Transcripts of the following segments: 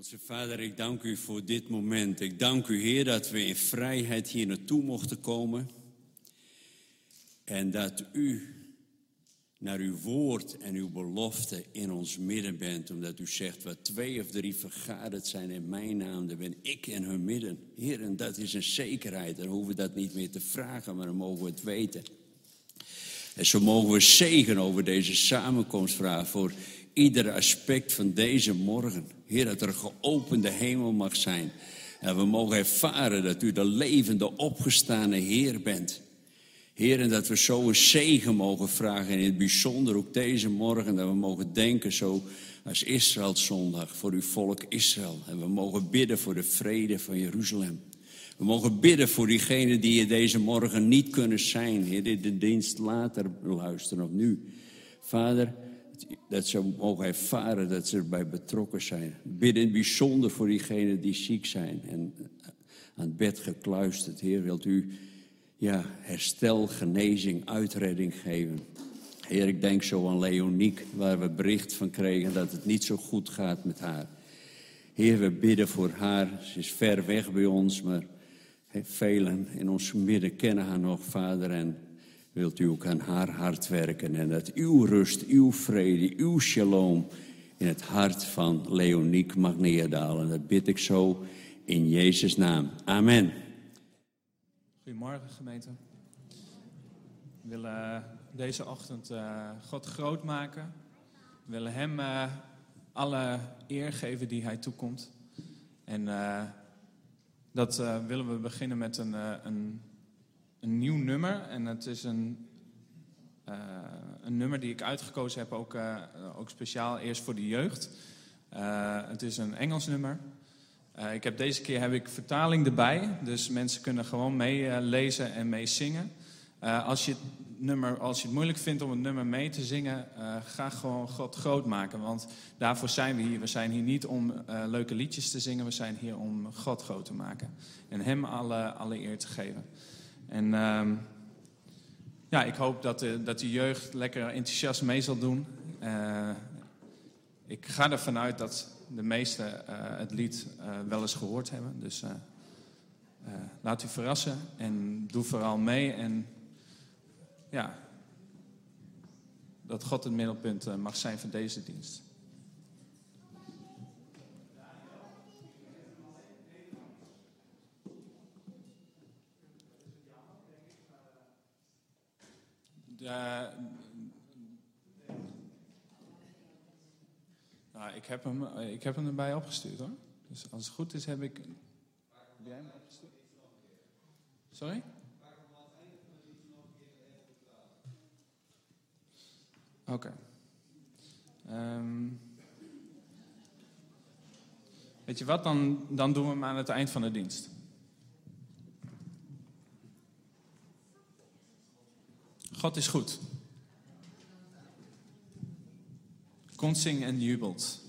Hemelse Vader, ik dank u voor dit moment. Ik dank u, Heer, dat we in vrijheid hier naartoe mochten komen. En dat u naar uw woord en uw belofte in ons midden bent. Omdat u zegt, wat twee of drie vergaderd zijn in mijn naam, dan ben ik in hun midden. Heer, en dat is een zekerheid. Dan hoeven we dat niet meer te vragen, maar dan mogen we het weten. En zo mogen we zegen over deze samenkomst vragen voor ieder aspect van deze morgen. Heer, dat er een geopende hemel mag zijn. En we mogen ervaren dat u de levende, opgestane Heer bent. Heer, en dat we zo een zegen mogen vragen. En in het bijzonder ook deze morgen, dat we mogen denken zo als Israël zondag voor uw volk Israël. En we mogen bidden voor de vrede van Jeruzalem. We mogen bidden voor diegenen die hier deze morgen niet kunnen zijn. Heer, die de dienst later luisteren of nu. Vader, dat ze mogen ervaren dat ze erbij betrokken zijn. Bidden in bijzonder voor diegenen die ziek zijn en aan het bed gekluisterd. Heer, wilt u ja, herstel, genezing, uitredding geven. Heer, ik denk zo aan Leoniek, waar we bericht van kregen dat het niet zo goed gaat met haar. Heer, we bidden voor haar. Ze is ver weg bij ons, maar velen in ons midden kennen haar nog, Vader. En wilt u ook aan haar hart werken. En dat uw rust, uw vrede, uw shalom in het hart van Leoniek mag neerdalen. Dat bid ik zo in Jezus' naam. Amen. Goedemorgen gemeente. We willen eh, deze ochtend uh, God groot maken. We willen Hem uh, alle eer geven die Hij toekomt. En dat willen we beginnen met een, een, een, nieuw nummer. En het is een, een nummer die ik uitgekozen heb, ook, ook speciaal eerst voor de jeugd. het is een Engels nummer. Ik heb deze keer heb ik vertaling erbij, dus mensen kunnen gewoon meelezen en meezingen. Als, je het nummer, als je het moeilijk vindt om het nummer mee te zingen, ga gewoon God groot maken. Want daarvoor zijn we hier. We zijn hier niet om leuke liedjes te zingen, we zijn hier om God groot te maken. En Hem alle, alle eer te geven. En ehm, ja, ik hoop dat de, dat de jeugd lekker enthousiast mee zal doen. ik ga ervan uit dat de meesten uh, het lied uh, wel eens gehoord hebben. Dus laat u verrassen en doe vooral mee. En ja, dat God het middelpunt mag zijn van deze dienst. De, Nou, ik heb, hem, eh, ik heb hem erbij opgestuurd hoor. Dus als het goed is, heb ik. Heb jij hem opgestuurd? Sorry? Oké. Okay. Um, weet je wat, dan, dan doen we hem aan het eind van de dienst. God is goed. Komt zing en jubelt.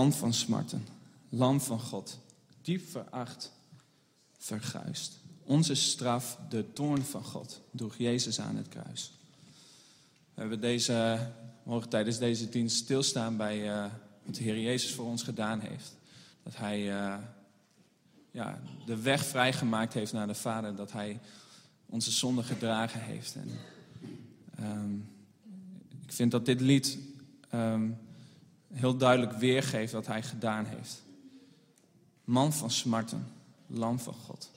Land van smarten, lam van God, diep veracht, verguist. Onze straf, de toorn van God, droeg Jezus aan het kruis. We hebben deze, mogen tijdens deze dienst stilstaan bij eh, wat de Heer Jezus voor ons gedaan heeft. Dat Hij eh, ja, de weg vrijgemaakt heeft naar de Vader, dat Hij onze zonde gedragen heeft. En, ehm, ik vind dat dit lied ehm, heel duidelijk weergeeft wat hij gedaan heeft. Man van smarten, lam van God.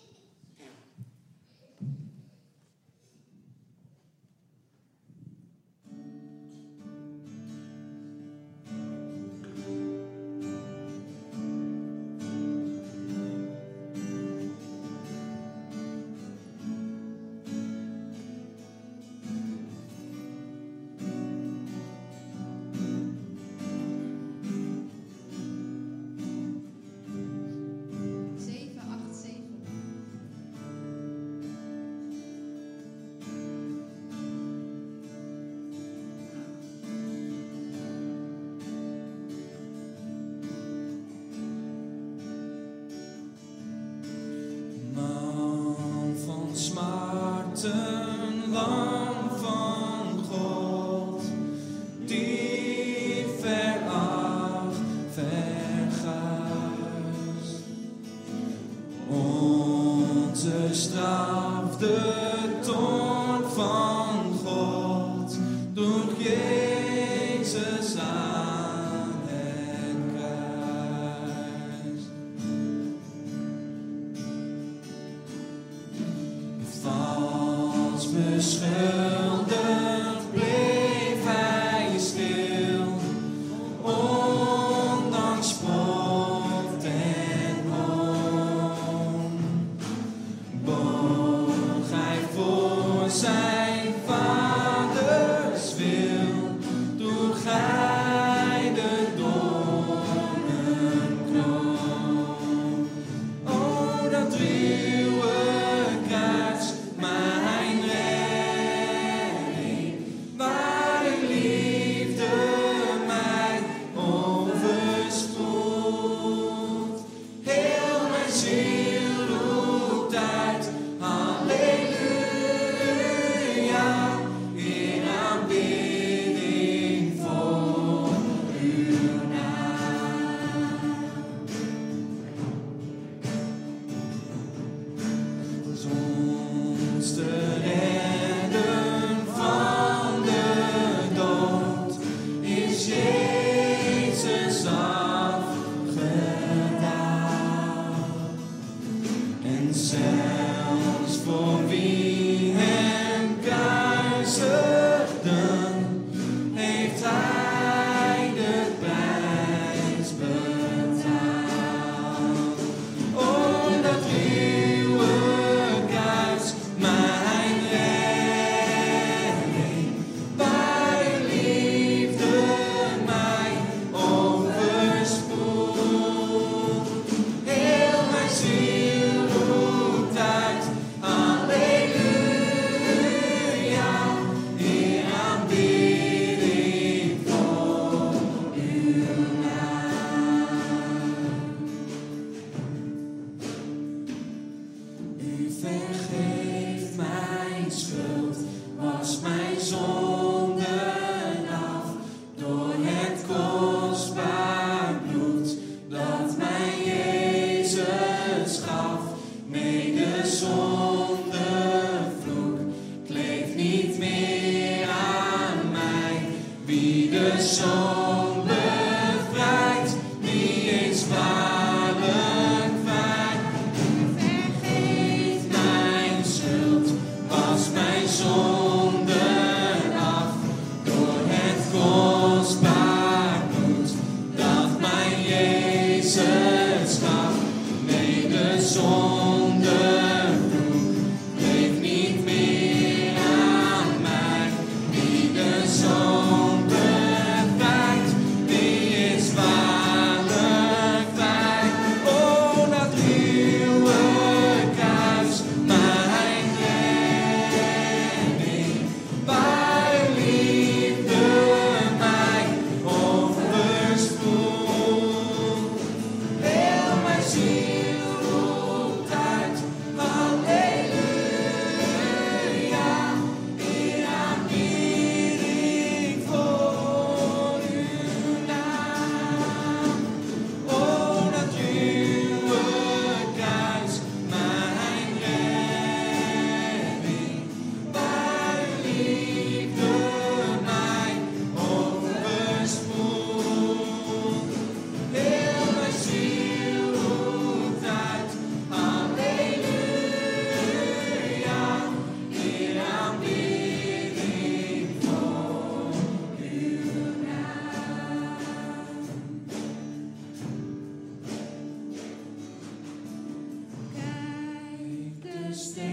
understand.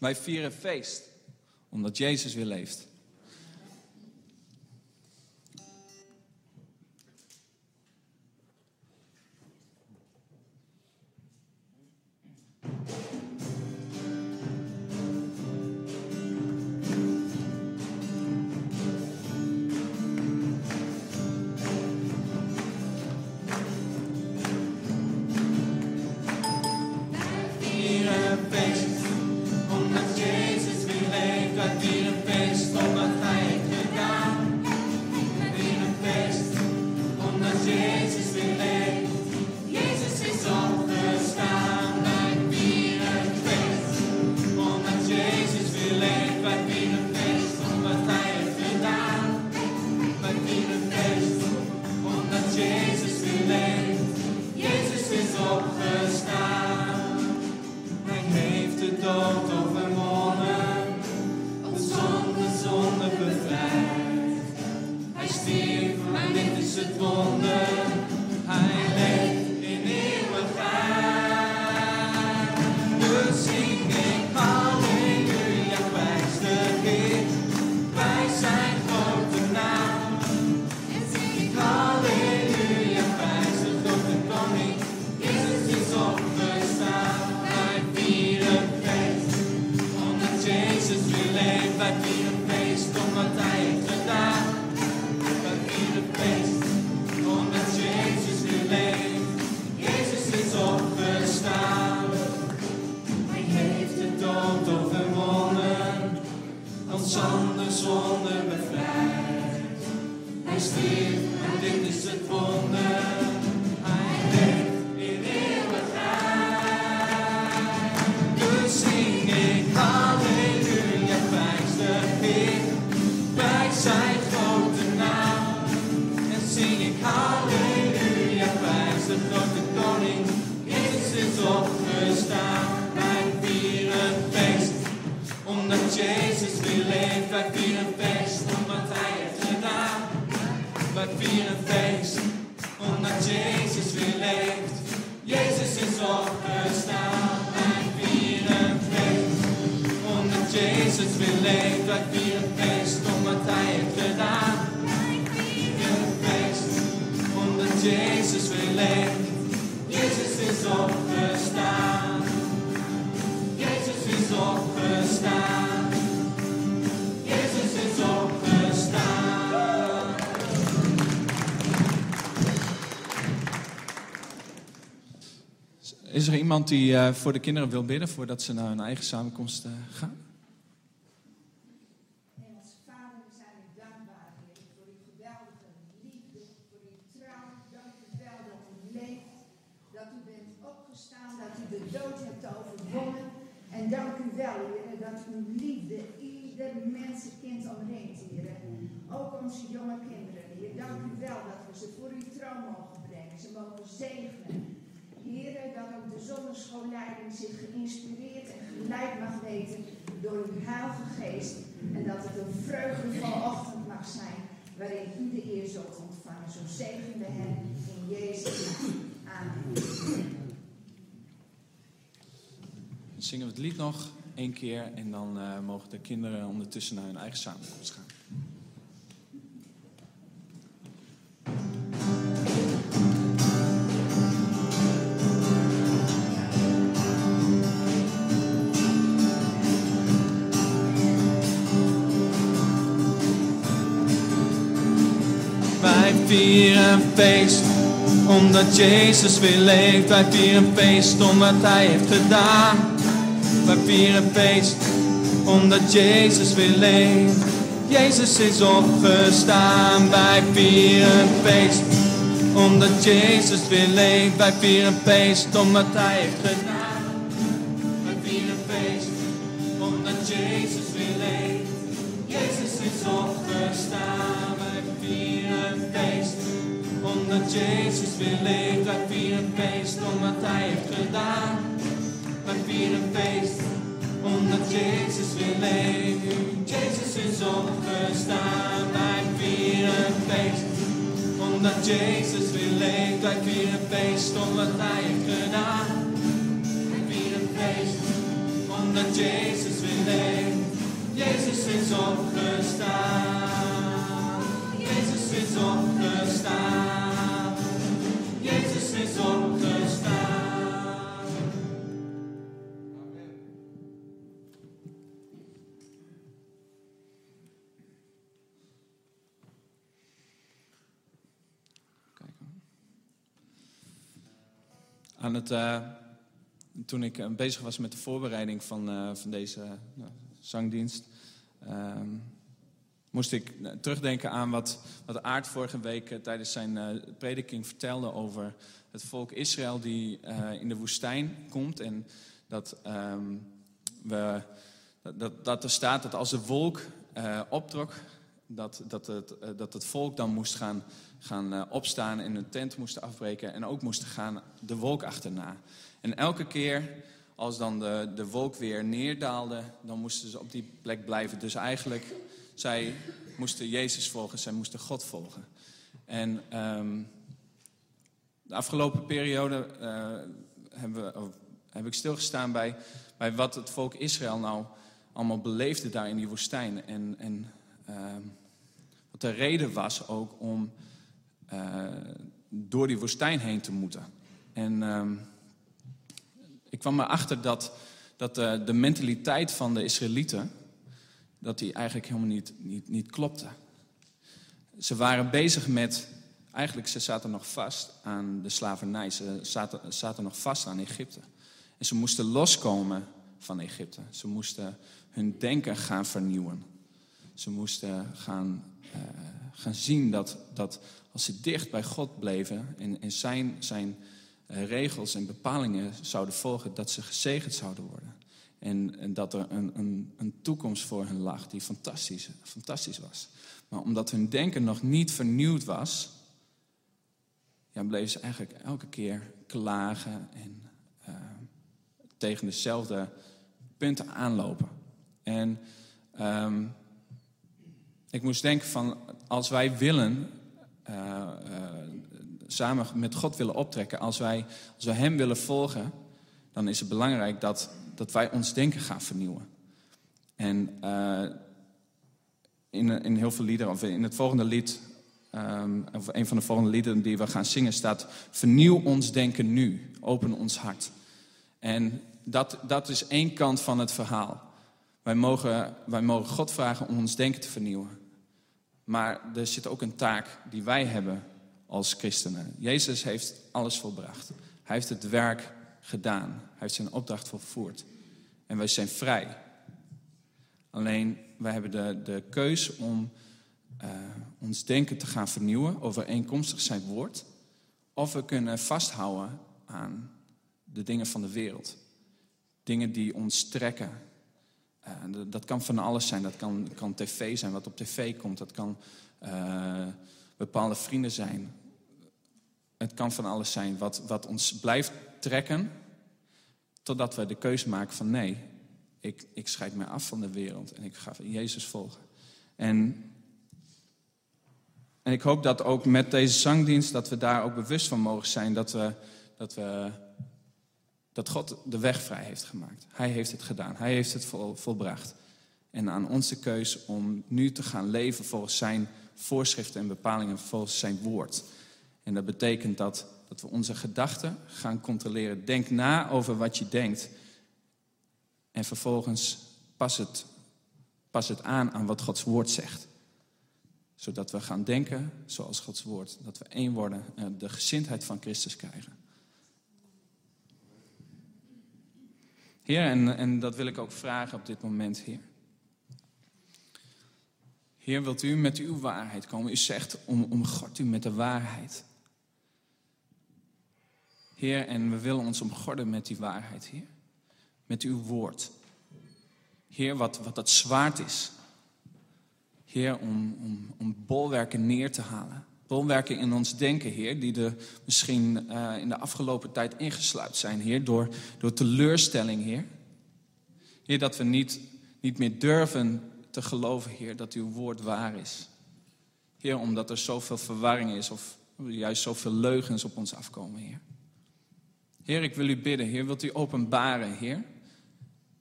Wij vieren feest omdat Jezus weer leeft. Die eh, voor de kinderen wil bidden voordat ze naar hun eigen samenkomst eh, gaan? Hemelse Vader, we zijn u dankbaar, Heer, voor uw geweldige liefde, voor uw trouw. Dank u wel dat u leeft, dat u bent opgestaan, dat u de dood hebt overwonnen. En dank u wel, dat uw liefde ieder mensenkind omringt, Heer. Ook onze jonge kinderen, Heer. Dank u wel dat we ze voor uw trouw mogen brengen, ze mogen zegenen. Dat ook de zonneschoolleiding zich geïnspireerd en geleid mag weten door uw heilige geest. En dat het een vreugdevolle ochtend mag zijn waarin de eer zult ontvangen. Zo zegenen we hen in Jezus. Amen. Zingen we het lied nog één keer en dan eh, mogen de kinderen ondertussen naar hun eigen samenkomst gaan. Vieren feest, omdat Jezus weer leeft. Wij vieren feest, omdat Hij heeft gedaan. Wij vieren feest, omdat Jezus weer leeft. Jezus is opgestaan. Wij vieren feest, omdat Jezus weer leeft. Wij vieren feest, omdat Hij heeft gedaan. Weer leeft. Wij vieren feest, omdat Hij heeft gedaan. Wij vieren feest, omdat Jezus weer leeft. Jezus is opgestaan. Wij vieren feest, omdat Jezus weer leeft. Wij vieren feest, omdat Hij heeft gedaan. Wij vieren feest, omdat Jezus weer is opgestaan. Jezus is opgestaan. Aan het, eh, toen ik eh, bezig was met de voorbereiding van, eh, van deze zangdienst, ehm, moest ik eh, terugdenken aan wat, wat Aart vorige week eh, tijdens zijn eh, prediking vertelde over het volk Israël die in de woestijn komt. En dat, ehm, we, dat, dat, er staat dat als de wolk optrok, dat, dat, het, dat het volk dan moest gaan, gaan opstaan en hun tent moesten afbreken en ook moesten gaan de wolk achterna. En elke keer als dan de, de wolk weer neerdaalde, dan moesten ze op die plek blijven. Dus eigenlijk, zij moesten Jezus volgen, zij moesten God volgen. En ehm, de afgelopen periode eh, hebben we, of heb ik stilgestaan bij, bij wat het volk Israël nou allemaal beleefde daar in die woestijn. En, en ehm, wat de reden was ook om eh, door die woestijn heen te moeten. En ehm, ik kwam erachter dat, dat de, de mentaliteit van de Israëlieten, dat die eigenlijk helemaal niet, niet, niet klopte. Ze waren bezig met, eigenlijk ze zaten nog vast aan de slavernij. Ze zaten, zaten nog vast aan Egypte. En ze moesten loskomen van Egypte. Ze moesten hun denken gaan vernieuwen. Ze moesten gaan, eh, gaan zien dat, dat als ze dicht bij God bleven en, en zijn, zijn eh, regels en bepalingen zouden volgen, dat ze gezegend zouden worden. En, en dat er een, een, een toekomst voor hen lag die fantastisch, fantastisch was. Maar omdat hun denken nog niet vernieuwd was, ja, bleven ze eigenlijk elke keer klagen en eh, tegen dezelfde punten aanlopen. En ehm, ik moest denken van, als wij willen, eh, eh, samen met God willen optrekken, als wij, als wij Hem willen volgen, dan is het belangrijk dat, dat wij ons denken gaan vernieuwen. En eh, in, in heel veel liederen, of in het volgende lied, ehm, of een van de volgende liederen die we gaan zingen, staat: Vernieuw ons denken nu, open ons hart. En dat, dat is één kant van het verhaal. Wij mogen, wij mogen God vragen om ons denken te vernieuwen. Maar er zit ook een taak die wij hebben als christenen. Jezus heeft alles volbracht. Hij heeft het werk gedaan. Hij heeft zijn opdracht volvoerd. En wij zijn vrij. Alleen wij hebben de, de keus om eh, ons denken te gaan vernieuwen overeenkomstig zijn woord. Of we kunnen vasthouden aan de dingen van de wereld. Dingen die ons trekken. Eh, dat- kan van alles zijn. Dat kan, kan tv zijn, wat op tv komt. Dat kan eh, bepaalde vrienden zijn. Het kan van alles zijn wat, wat ons blijft trekken. Totdat we de keuze maken van nee, ik, ik scheid mij af van de wereld. En ik ga Jezus volgen. En, en ik hoop dat ook met deze zangdienst, dat we daar ook bewust van mogen zijn. Dat, we, dat, we, dat God de weg vrij heeft gemaakt. Hij heeft het gedaan. Hij heeft het vol, volbracht. En aan onze keus om nu te gaan leven volgens zijn voorschriften en bepalingen, volgens zijn woord. En dat betekent dat, dat we onze gedachten gaan controleren. Denk na over wat je denkt. En vervolgens pas het, pas het aan aan wat Gods woord zegt. Zodat we gaan denken zoals Gods woord. Dat we één worden en de gezindheid van Christus krijgen. Heer, en, en dat wil ik ook vragen op dit moment, Heer. Heer, wilt u met uw waarheid komen? U zegt, om, omgord u met de waarheid. Heer, en we willen ons omgorden met die waarheid, Heer. Met uw woord. Heer, wat, wat dat zwaard is. Heer, om, om, om bolwerken neer te halen. Bolwerken in ons denken, Heer, die er misschien eh, in de afgelopen tijd ingesluit zijn, Heer, door, door teleurstelling, Heer. Heer, dat we niet, niet meer durven te geloven, Heer, dat uw woord waar is. Heer, omdat er zoveel verwarring is of juist zoveel leugens op ons afkomen, Heer. Heer, ik wil u bidden, Heer, wilt u openbaren, Heer,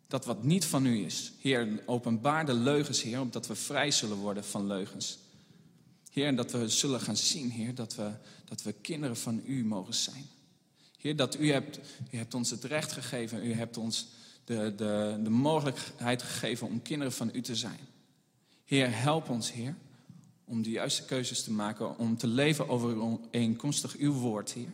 Dat wat niet van u is. Heer, openbaar de leugens, Heer, opdat we vrij zullen worden van leugens. Heer, en dat we zullen gaan zien, Heer, dat we, dat we kinderen van u mogen zijn. Heer, dat u hebt, u hebt ons het recht gegeven, u hebt ons de, de, de mogelijkheid gegeven om kinderen van u te zijn. Heer, help ons, Heer, om de juiste keuzes te maken, om te leven overeenkomstig uw woord, Heer.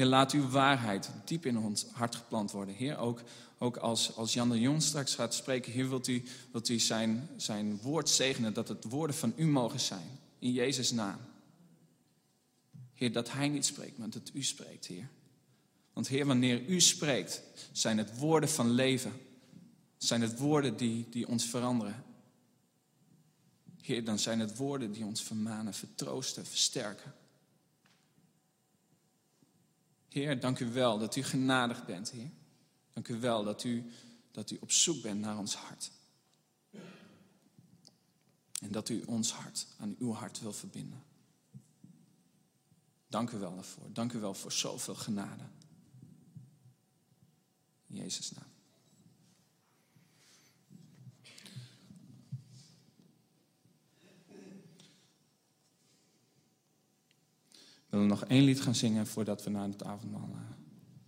Heer, laat uw waarheid diep in ons hart geplant worden. Heer, ook, ook als, als Jan de Jong straks gaat spreken, Heer, wilt u, wilt u zijn, zijn woord zegenen, dat het woorden van u mogen zijn. In Jezus' naam. Heer, dat hij niet spreekt, maar dat u spreekt, Heer. Want Heer, wanneer u spreekt, zijn het woorden van leven. Zijn het woorden die, die ons veranderen. Heer, dan zijn het woorden die ons vermanen, vertroosten, versterken. Heer, dank u wel dat u genadig bent, Heer. Dank u wel dat u, dat u op zoek bent naar ons hart. En dat u ons hart aan uw hart wil verbinden. Dank u wel daarvoor. Dank u wel voor zoveel genade. In Jezus' naam. Willen nog één lied gaan zingen voordat we naar het avondmaal eh,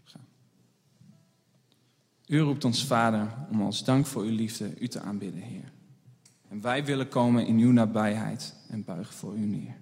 gaan. U roept ons Vader om als dank voor uw liefde u te aanbidden, Heer. En wij willen komen in uw nabijheid en buigen voor u neer.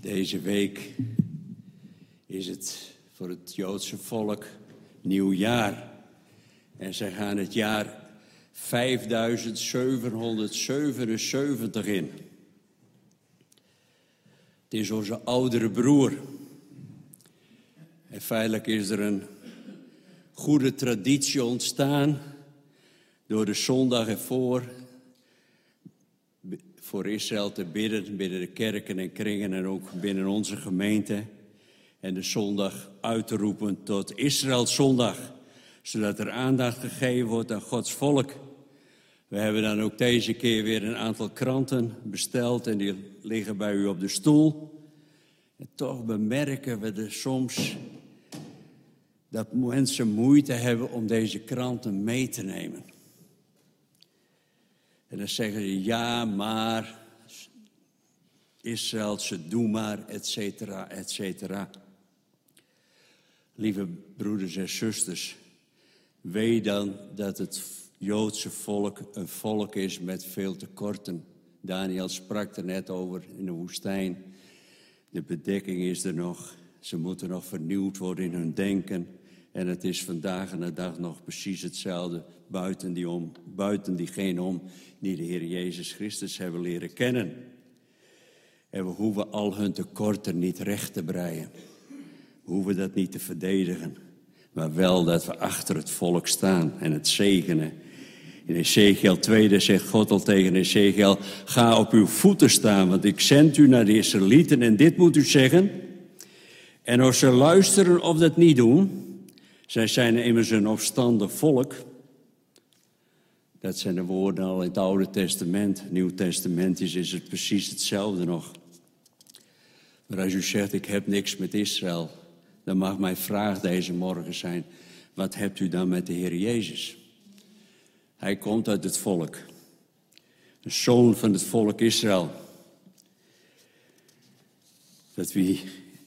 Deze week is het voor het Joodse volk nieuwjaar. En zij gaan het jaar 5777 in. Het is onze oudere broer. En feitelijk is er een goede traditie ontstaan door de zondag ervoor voor Israël te bidden, binnen de kerken en kringen en ook binnen onze gemeente. En de zondag uit te roepen tot Israëls zondag, zodat er aandacht gegeven wordt aan Gods volk. We hebben dan ook deze keer weer een aantal kranten besteld en die liggen bij u op de stoel. En toch bemerken we er soms dat mensen moeite hebben om deze kranten mee te nemen. En dan zeggen ze ja, maar Israël, ze doen maar, et cetera, et cetera. Lieve broeders en zusters, weet dan dat het Joodse volk een volk is met veel tekorten. Daniel sprak er net over in de woestijn. De bedekking is er nog. Ze moeten nog vernieuwd worden in hun denken. En het is vandaag en de dag nog precies hetzelfde buiten, die om, buiten diegene om die de Heer Jezus Christus hebben leren kennen. En we hoeven al hun tekorten niet recht te breien. We hoeven dat niet te verdedigen. Maar wel dat we achter het volk staan en het zegenen. In Ezekiel 2 zegt God al tegen Ezekiel: Ga op uw voeten staan, want ik zend u naar de Israëlieten. En dit moet u zeggen. En als ze luisteren of dat niet doen, zij zijn immers een opstandig volk. Dat zijn de woorden al in het Oude Testament. Nieuw Testament is, het precies hetzelfde nog. Maar als u zegt, ik heb niks met Israël, dan mag mijn vraag deze morgen zijn, wat hebt u dan met de Heer Jezus? Hij komt uit het volk, een zoon van het volk Israël. Dat wie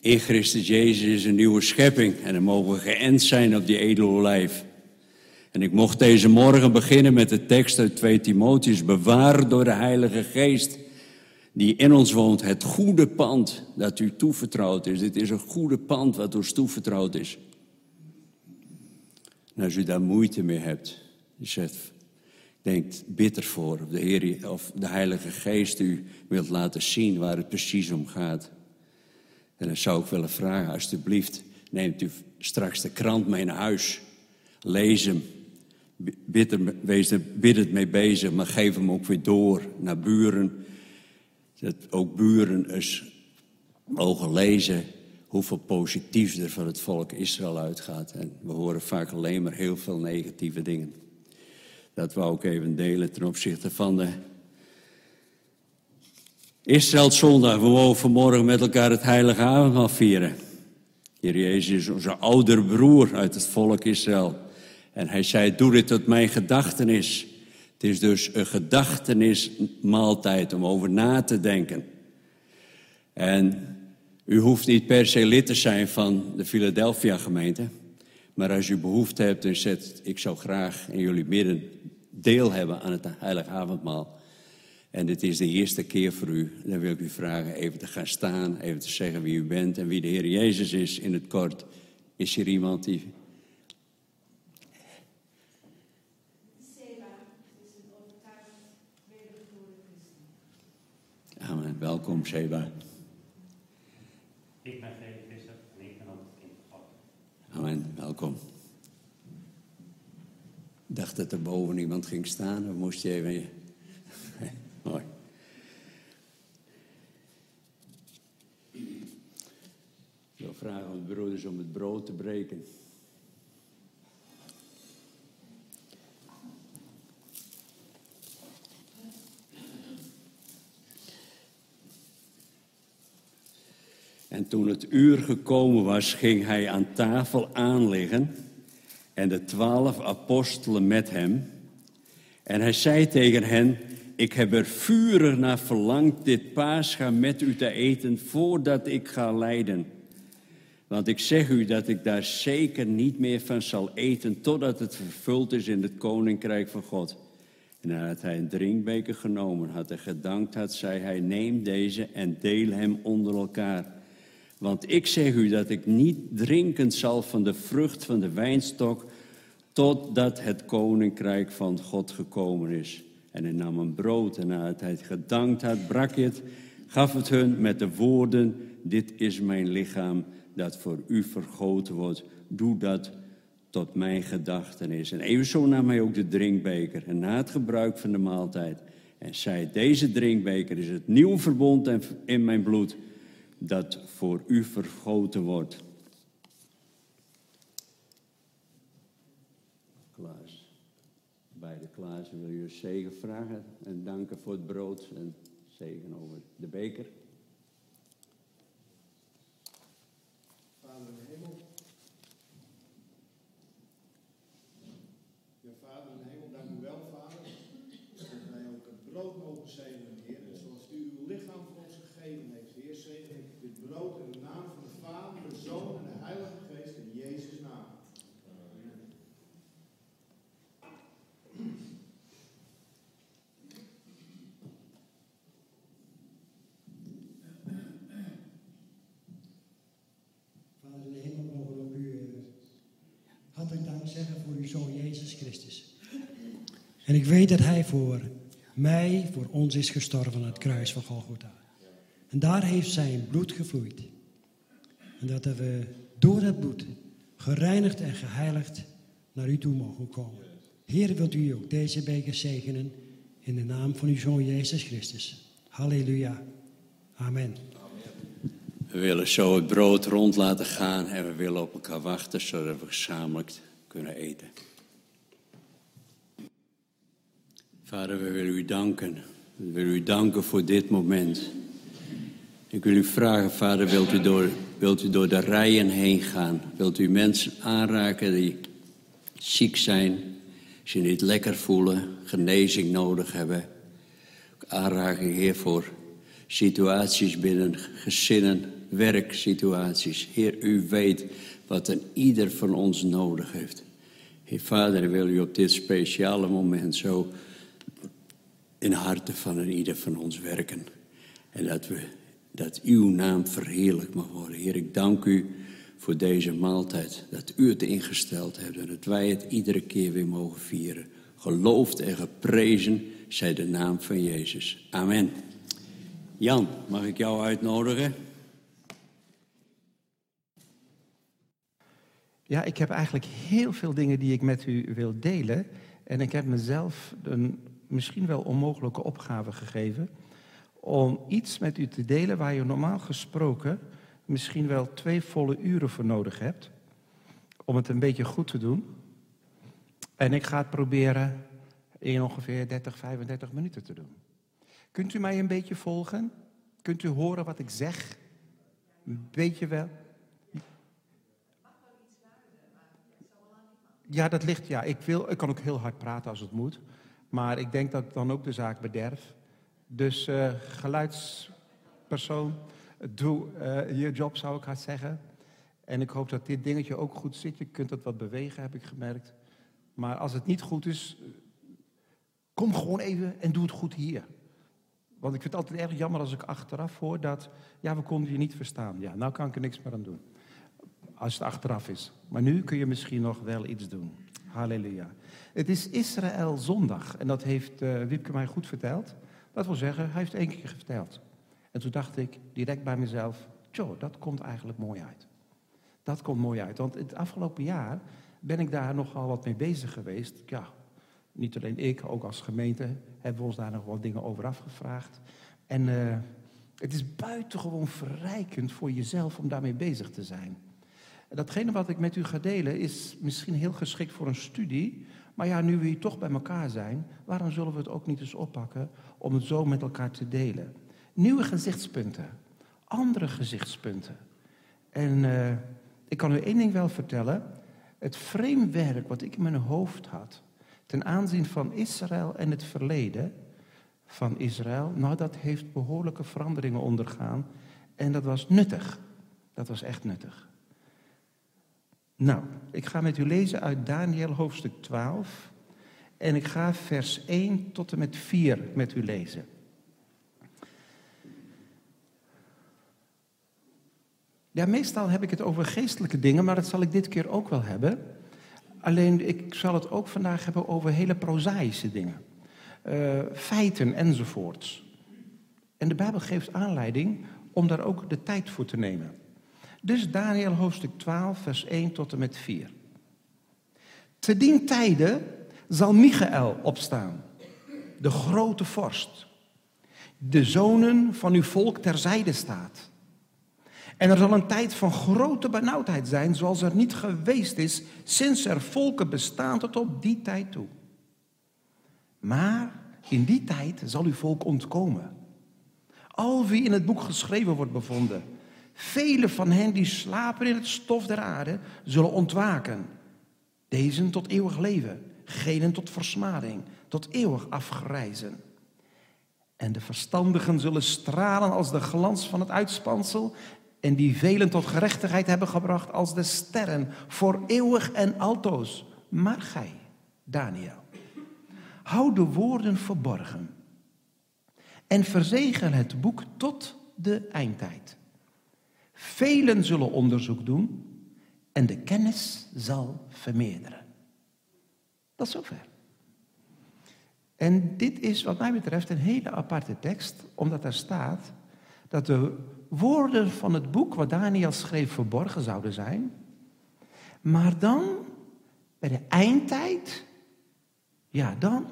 in Christus Jezus is een nieuwe schepping en dan mogen we geënt zijn op die edele lijf. En ik mocht deze morgen beginnen met de tekst uit 2 Timotheus, bewaar door de Heilige Geest die in ons woont, het goede pand dat u toevertrouwd is. Dit is een goede pand wat ons toevertrouwd is. En als u daar moeite mee hebt, u zegt, denkt bitter voor of de, Heer, of de Heilige Geest u wilt laten zien waar het precies om gaat. En dan zou ik willen vragen, alsjeblieft, neemt u straks de krant mee naar huis. Lees hem. Bid, wees er het mee bezig, maar geef hem ook weer door naar buren. Dat ook buren eens mogen lezen hoeveel positiefs er van het volk Israël uitgaat. En we horen vaak alleen maar heel veel negatieve dingen. Dat we ook even delen ten opzichte van de Israël zondag. We mogen vanmorgen met elkaar het heilige avondmaal vieren. Heer Jezus is onze oudere broer uit het volk Israël. En hij zei, doe dit tot mijn gedachtenis. Het is dus een gedachtenismaaltijd om over na te denken. En u hoeft niet per se lid te zijn van de Philadelphia gemeente. Maar als u behoefte hebt en zegt, ik zou graag in jullie midden deel hebben aan het heilige avondmaal. En dit is de eerste keer voor u. Dan wil ik u vragen even te gaan staan, even te zeggen wie u bent en wie de Heer Jezus is in het kort. Is er iemand die Amen. Welkom, Seba. Ik ben Fredrik Visser en ik ben ook het kind van God. Amen. Welkom. Ik dacht dat er boven iemand ging staan, of moest je even... Mooi. Ik de broeders om het brood te breken. En toen het uur gekomen was, ging hij aan tafel aanliggen en de twaalf apostelen met hem. En hij zei tegen hen, ik heb er vurig naar verlangd dit paascha met u te eten voordat ik ga lijden. Want ik zeg u dat ik daar zeker niet meer van zal eten totdat het vervuld is in het koninkrijk van God. En nadat hij een drinkbeker genomen had en gedankt had, zei hij: Neem deze en deel hem onder elkaar. Want ik zeg u dat ik niet drinken zal van de vrucht van de wijnstok, totdat het koninkrijk van God gekomen is. En hij nam een brood en nadat hij gedankt had, brak het, gaf het hun met de woorden: Dit is mijn lichaam dat voor u vergoten wordt. Doe dat tot mijn gedachtenis. En evenzo nam hij ook de drinkbeker. En na het gebruik van de maaltijd. En zei: Deze drinkbeker is het nieuwe verbond in mijn bloed. Dat voor u vergoten wordt. Klaas. Beide Klaassen wil je zegen vragen. En danken voor het brood. En zegen over de beker. Vader in de hemel. Ja, Vader in de hemel, dank u wel, Vader. Dat wij ook het brood mogen zegenen, Heer. En zoals u uw lichaam voor ons gegeven heeft, Heer, zegen ik dit brood in de naam van de Vader, de Zoon en de Heilige Geest in Jezus' naam. Vader in de hemel mogen we ook u eh, hartelijk dank zeggen voor Zoon Jezus Christus. En ik weet dat Hij voor mij, voor ons is gestorven aan het kruis van Golgotha. En daar heeft zijn bloed gevloeid. En dat we door dat bloed gereinigd en geheiligd naar u toe mogen komen. Heer, wilt u ook deze beker zegenen in de naam van uw Zoon Jezus Christus. Halleluja. Amen. We willen zo het brood rond laten gaan en we willen op elkaar wachten zodat we gezamenlijk kunnen eten. Vader, we willen u danken. We willen u danken voor dit moment. Ik wil u vragen, Vader, wilt u door, wilt u door de rijen heen gaan? Wilt u mensen aanraken die ziek zijn, zich niet lekker voelen, genezing nodig hebben? Aanraken, Heer, voor situaties binnen gezinnen, werksituaties. Heer, u weet wat een ieder van ons nodig heeft. Heer Vader, wil u op dit speciale moment zo in harten van een ieder van ons werken. En dat, we, dat uw naam verheerlijk mag worden. Heer, ik dank u voor deze maaltijd. Dat u het ingesteld hebt en dat wij het iedere keer weer mogen vieren. Geloofd en geprezen zij de naam van Jezus. Amen. Jan, mag ik jou uitnodigen? Ja, ik heb eigenlijk heel veel dingen die ik met u wil delen. En ik heb mezelf een misschien wel onmogelijke opgave gegeven. Om iets met u te delen waar je normaal gesproken misschien wel twee volle uren voor nodig hebt. Om het een beetje goed te doen. En ik ga het proberen in ongeveer 30, 35 minuten te doen. Kunt u mij een beetje volgen? Kunt u horen wat ik zeg? Een beetje wel? Ja, dat ligt. Ja, ik, wil, ik kan ook heel hard praten als het moet. Maar ik denk dat ik dan ook de zaak bederf. Dus eh, geluidspersoon, doe eh, je job, zou ik haast zeggen. En ik hoop dat dit dingetje ook goed zit. Je kunt het wat bewegen, heb ik gemerkt. Maar als het niet goed is, kom gewoon even en doe het goed hier. Want ik vind het altijd erg jammer als ik achteraf hoor dat, ja, we konden je niet verstaan. Ja, nou kan ik er niks meer aan doen. Als het achteraf is. Maar nu kun je misschien nog wel iets doen. Halleluja. Het is Israël zondag. En dat heeft uh, Wiepke mij goed verteld. Dat wil zeggen, hij heeft één keer verteld. En toen dacht ik direct bij mezelf, tjoh, dat komt eigenlijk mooi uit. Dat komt mooi uit. Want het afgelopen jaar ben ik daar nogal wat mee bezig geweest. Ja, niet alleen ik, ook als gemeente hebben we ons daar nog wat dingen over afgevraagd. En uh, het is buitengewoon verrijkend voor jezelf om daarmee bezig te zijn. Datgene wat ik met u ga delen is misschien heel geschikt voor een studie. Maar ja, nu we hier toch bij elkaar zijn, waarom zullen we het ook niet eens oppakken om het zo met elkaar te delen? Nieuwe gezichtspunten, andere gezichtspunten. En uh, ik kan u één ding wel vertellen. Het framewerk wat ik in mijn hoofd had ten aanzien van Israël en het verleden van Israël, nou dat heeft behoorlijke veranderingen ondergaan. En dat was nuttig. Dat was echt nuttig. Nou, ik ga met u lezen uit Daniel hoofdstuk 12. En ik ga vers 1 tot en met 4 met u lezen. Ja, meestal heb ik het over geestelijke dingen, maar dat zal ik dit keer ook wel hebben. Alleen ik zal het ook vandaag hebben over hele prozaïsche dingen. Uh, feiten enzovoorts. En de Bijbel geeft aanleiding om daar ook de tijd voor te nemen. Dus Daniel hoofdstuk 12, vers 1 tot en met 4. Te dien tijde zal Michael opstaan, de grote vorst, de zonen van uw volk terzijde staat. En er zal een tijd van grote benauwdheid zijn, zoals er niet geweest is sinds er volken bestaan tot op die tijd toe. Maar in die tijd zal uw volk ontkomen. Al wie in het boek geschreven wordt bevonden, vele van hen die slapen in het stof der aarde, zullen ontwaken. Deze tot eeuwig leven, genen tot versmading, tot eeuwig afgrijzen. En de verstandigen zullen stralen als de glans van het uitspansel en die velen tot gerechtigheid hebben gebracht als de sterren voor eeuwig en altoos. Maar gij, Daniel, hou de woorden verborgen en verzegel het boek tot de eindtijd. Velen zullen onderzoek doen en de kennis zal vermeerderen. Tot zover. En dit is wat mij betreft een hele aparte tekst, omdat er staat dat de woorden van het boek wat Daniel schreef verborgen zouden zijn. Maar dan, bij de eindtijd, ja dan,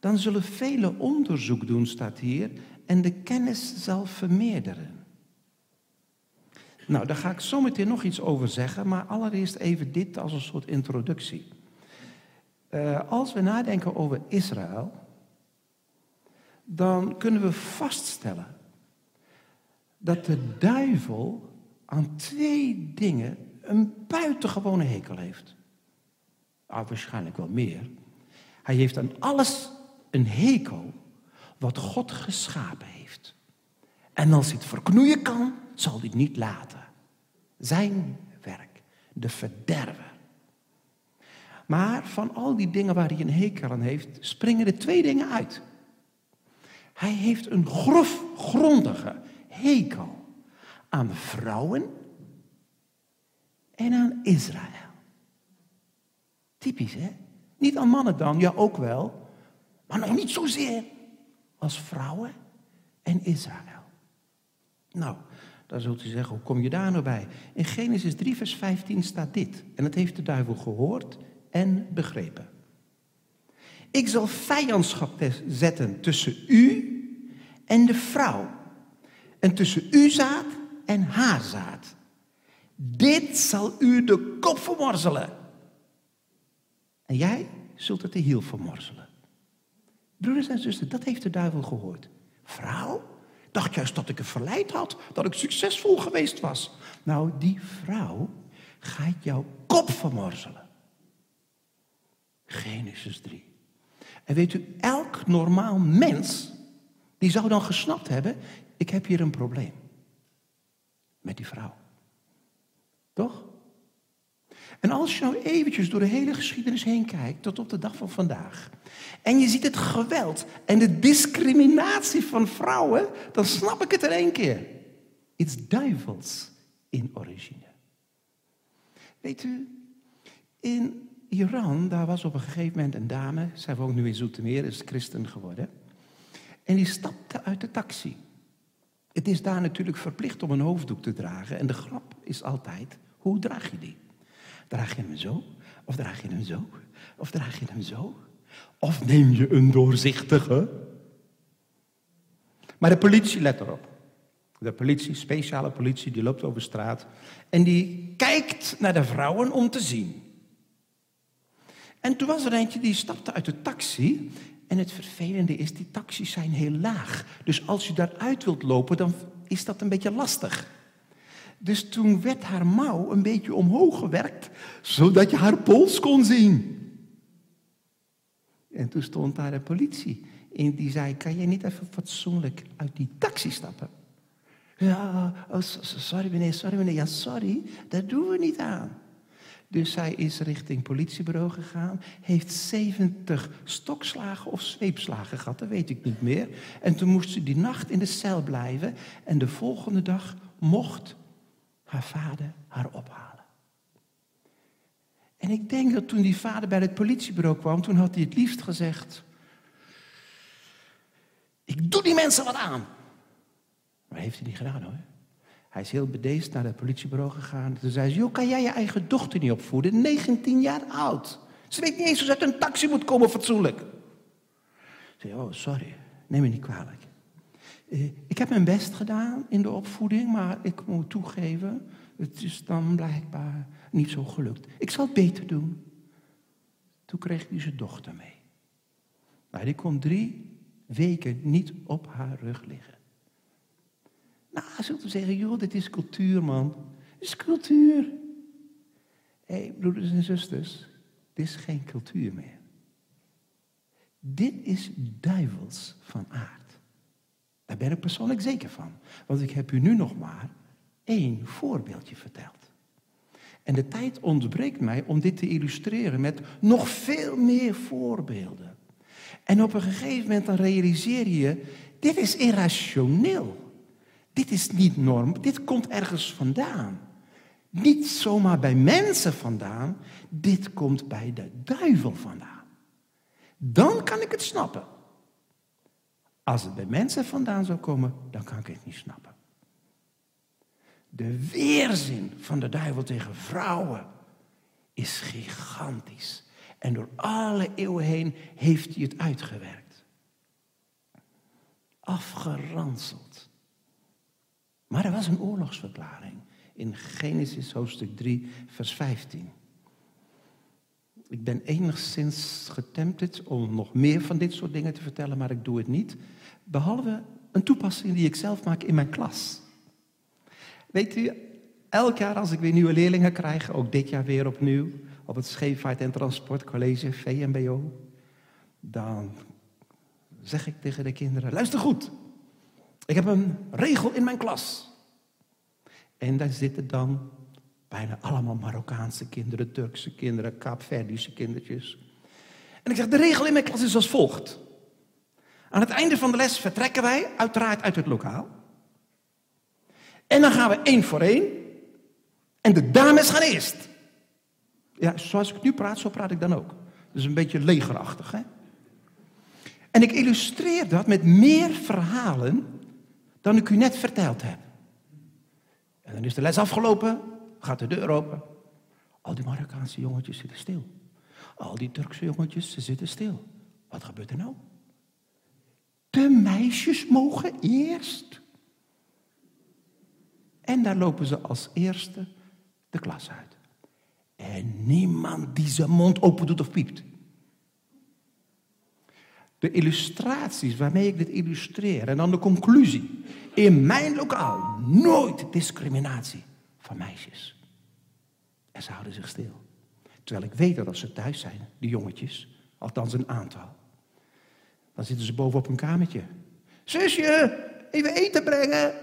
dan zullen velen onderzoek doen, staat hier, en de kennis zal vermeerderen. Nou, daar ga ik zo meteen nog iets over zeggen, maar allereerst even dit als een soort introductie. Uh, als we nadenken over Israël, dan kunnen we vaststellen dat de duivel aan twee dingen een buitengewone hekel heeft. Ah, waarschijnlijk wel meer. Hij heeft aan alles een hekel wat God geschapen heeft. En als hij het verknoeien kan, zal het niet laten. Zijn werk, de verderver. Maar van al die dingen waar hij een hekel aan heeft, springen er twee dingen uit. Hij heeft een grofgrondige hekel aan vrouwen en aan Israël. Typisch, hè? Niet aan mannen dan, ja ook wel, maar nog niet zozeer als vrouwen en Israël. Nou, dan zult u zeggen, hoe kom je daar nou bij? In Genesis 3, vers 15 staat dit. En het heeft de duivel gehoord en begrepen. Ik zal vijandschap zetten tussen u en de vrouw en tussen uw zaad en haar zaad. Dit zal u de kop vermorzelen. En jij zult het de hiel vermorzelen. Broeders en zusters, dat heeft de duivel gehoord. Vrouw, dacht juist dat ik het verleid had, dat ik succesvol geweest was. Nou, die vrouw gaat jouw kop vermorzelen. Genesis 3. En weet u, elk normaal mens, die zou dan gesnapt hebben, ik heb hier een probleem. Met die vrouw. Toch? En als je nou eventjes door de hele geschiedenis heen kijkt, tot op de dag van vandaag, en je ziet het geweld en de discriminatie van vrouwen, dan snap ik het in één keer. Iets duivels in origine. Weet u, in Iran, daar was op een gegeven moment een dame, zij woont nu in Zoetermeer, is christen geworden, en die stapte uit de taxi. Het is daar natuurlijk verplicht om een hoofddoek te dragen. En de grap is altijd, hoe draag je die? Draag je hem zo? Of draag je hem zo? Of draag je hem zo? Of neem je een doorzichtige? Maar de politie let erop. De politie, speciale politie, die loopt over straat. En die kijkt naar de vrouwen om te zien. En toen was er eentje die stapte uit de taxi en het vervelende is, die taxis zijn heel laag. Dus als je daaruit wilt lopen, dan is dat een beetje lastig. Dus toen werd haar mouw een beetje omhoog gewerkt, zodat je haar pols kon zien. En toen stond daar de politie. En die zei, kan jij niet even fatsoenlijk uit die taxi stappen? Ja, oh, sorry meneer, sorry meneer. Ja, sorry, dat doen we niet aan. Dus zij is richting politiebureau gegaan, heeft 70 stokslagen of zweepslagen gehad, dat weet ik niet meer. En toen moest ze die nacht in de cel blijven en de volgende dag mocht haar vader haar ophalen. En ik denk dat toen die vader bij het politiebureau kwam, toen had hij het liefst gezegd, ik doe die mensen wat aan. Maar heeft hij niet gedaan hoor. Hij is heel bedeesd naar het politiebureau gegaan. Toen zei ze, joh, kan jij je eigen dochter niet opvoeden? 19 jaar oud. Ze weet niet eens hoe ze uit een taxi moet komen fatsoenlijk. Ik zei, oh, sorry, neem me niet kwalijk. Eh, ik heb mijn best gedaan in de opvoeding, maar ik moet toegeven, het is dan blijkbaar niet zo gelukt. Ik zal het beter doen. Toen kreeg hij zijn dochter mee. Maar die kon drie weken niet op haar rug liggen. Nou, zult u zeggen, joh, dit is cultuur, man. Dit is cultuur. Hé, hey, broeders en zusters, dit is geen cultuur meer. Dit is duivels van aard. Daar ben ik persoonlijk zeker van. Want ik heb u nu nog maar één voorbeeldje verteld. En de tijd ontbreekt mij om dit te illustreren met nog veel meer voorbeelden. En op een gegeven moment dan realiseer je, dit is irrationeel. Dit is niet norm, dit komt ergens vandaan. Niet zomaar bij mensen vandaan, dit komt bij de duivel vandaan. Dan kan ik het snappen. Als het bij mensen vandaan zou komen, dan kan ik het niet snappen. De weerzin van de duivel tegen vrouwen is gigantisch. En door alle eeuwen heen heeft hij het uitgewerkt. Afgeranseld. Maar er was een oorlogsverklaring in Genesis hoofdstuk 3, vers 15. Ik ben enigszins getempted om nog meer van dit soort dingen te vertellen, maar ik doe het niet. Behalve een toepassing die ik zelf maak in mijn klas. Weet u, elk jaar als ik weer nieuwe leerlingen krijg, ook dit jaar weer opnieuw, op het Scheepvaart en Transportcollege, VMBO, dan zeg ik tegen de kinderen, luister goed, ik heb een regel in mijn klas. En daar zitten dan bijna allemaal Marokkaanse kinderen, Turkse kinderen, Kaapverdische kindertjes. En ik zeg, de regel in mijn klas is als volgt. Aan het einde van de les vertrekken wij uiteraard uit het lokaal. En dan gaan we één voor één. En de dames gaan eerst. Ja, zoals ik nu praat, zo praat ik dan ook. Dus een beetje legerachtig, hè? En ik illustreer dat met meer verhalen dan ik u net verteld heb. En dan is de les afgelopen, gaat de deur open. Al die Marokkaanse jongetjes zitten stil. Al die Turkse jongetjes, ze zitten stil. Wat gebeurt er nou? De meisjes mogen eerst. En daar lopen ze als eerste de klas uit. En niemand die zijn mond open doet of piept. De illustraties waarmee ik dit illustreer en dan de conclusie. In mijn lokaal nooit discriminatie van meisjes. En ze houden zich stil. Terwijl ik weet dat als ze thuis zijn, die jongetjes, althans een aantal, dan zitten ze boven op een kamertje. Zusje, even eten brengen.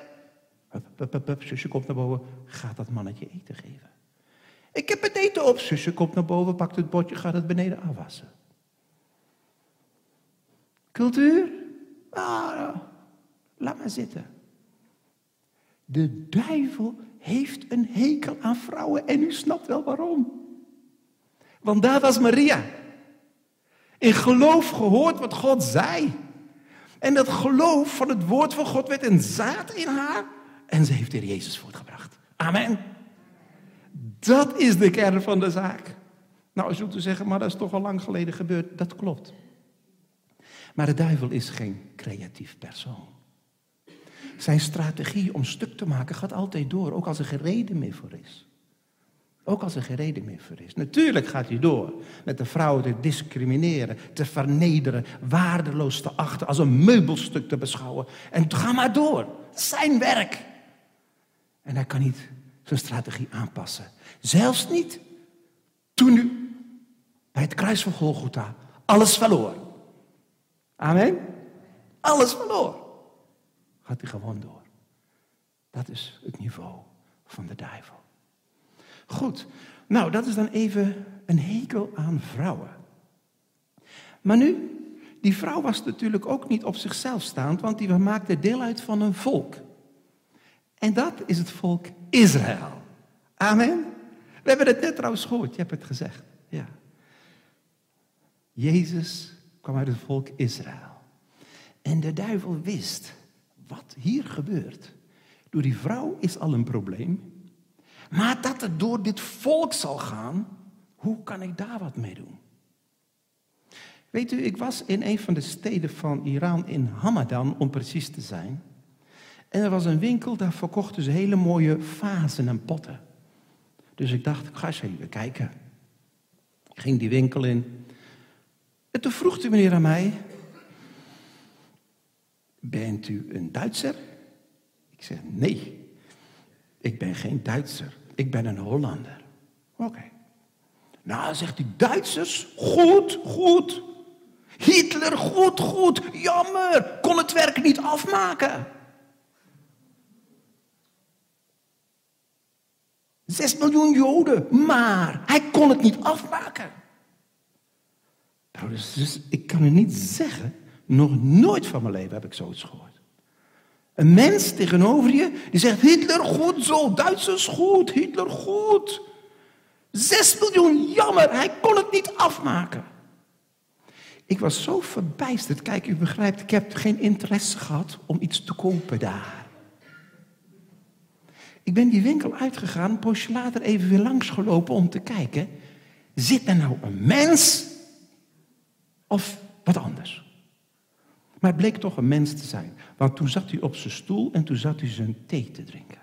Hup, Zusje komt naar boven, gaat dat mannetje eten geven. Ik heb het eten op. Zusje komt naar boven, pakt het bordje, gaat het beneden afwassen. Cultuur? Ah, laat maar zitten. De duivel heeft een hekel aan vrouwen en u snapt wel waarom. Want daar was Maria. In geloof gehoord wat God zei. En dat geloof van het woord van God werd een zaad in haar. En ze heeft er Jezus voortgebracht. Amen. Dat is de kern van de zaak. Nou, u zult zeggen, maar dat is toch al lang geleden gebeurd. Dat klopt. Maar de duivel is geen creatief persoon. Zijn strategie om stuk te maken gaat altijd door, ook als er geen reden meer voor is. Ook als er geen reden meer voor is. Natuurlijk gaat hij door met de vrouw te discrimineren, te vernederen, waardeloos te achten, als een meubelstuk te beschouwen. En ga maar door. Zijn werk. En hij kan niet zijn strategie aanpassen. Zelfs niet toen u bij het kruis van Golgotha alles verloor. Amen. Alles verloor. Gaat hij gewoon door. Dat is het niveau van de duivel. Goed. Nou, dat is dan even een hekel aan vrouwen. Maar nu, die vrouw was natuurlijk ook niet op zichzelf staand, want die maakte deel uit van een volk. En dat is het volk Israël. Amen. We hebben het net trouwens gehoord, je hebt het gezegd. Ja. Jezus kwam uit het volk Israël. En de duivel wist wat hier gebeurt. Door die vrouw is al een probleem. Maar dat het door dit volk zal gaan, hoe kan ik daar wat mee doen? Weet u, ik was in een van de steden van Iran, in Hamadan om precies te zijn. En er was een winkel, daar verkochten ze hele mooie vazen en potten. Dus ik dacht, ik ga eens even kijken. Ik ging die winkel in. En toen vroeg de meneer aan mij, bent u een Duitser? Ik zeg, nee, ik ben geen Duitser. Ik ben een Hollander. Oké. Nou, zegt hij, Duitsers, goed, goed. Hitler, goed, goed. Jammer, kon het werk niet afmaken. Zes miljoen Joden, maar hij kon het niet afmaken. Nou, dus, dus ik kan u niet zeggen, nog nooit van mijn leven heb ik zoiets gehoord. Een mens tegenover je die zegt Hitler goed zo, Duitsers goed, Hitler goed. Zes miljoen, jammer, hij kon het niet afmaken. Ik was zo verbijsterd. Kijk, u begrijpt, ik heb geen interesse gehad om iets te kopen daar. Ik ben die winkel uitgegaan, een poosje later even weer langsgelopen om te kijken. Zit er nou een mens of wat anders? Maar het bleek toch een mens te zijn. Want toen zat hij op zijn stoel en toen zat hij zijn thee te drinken.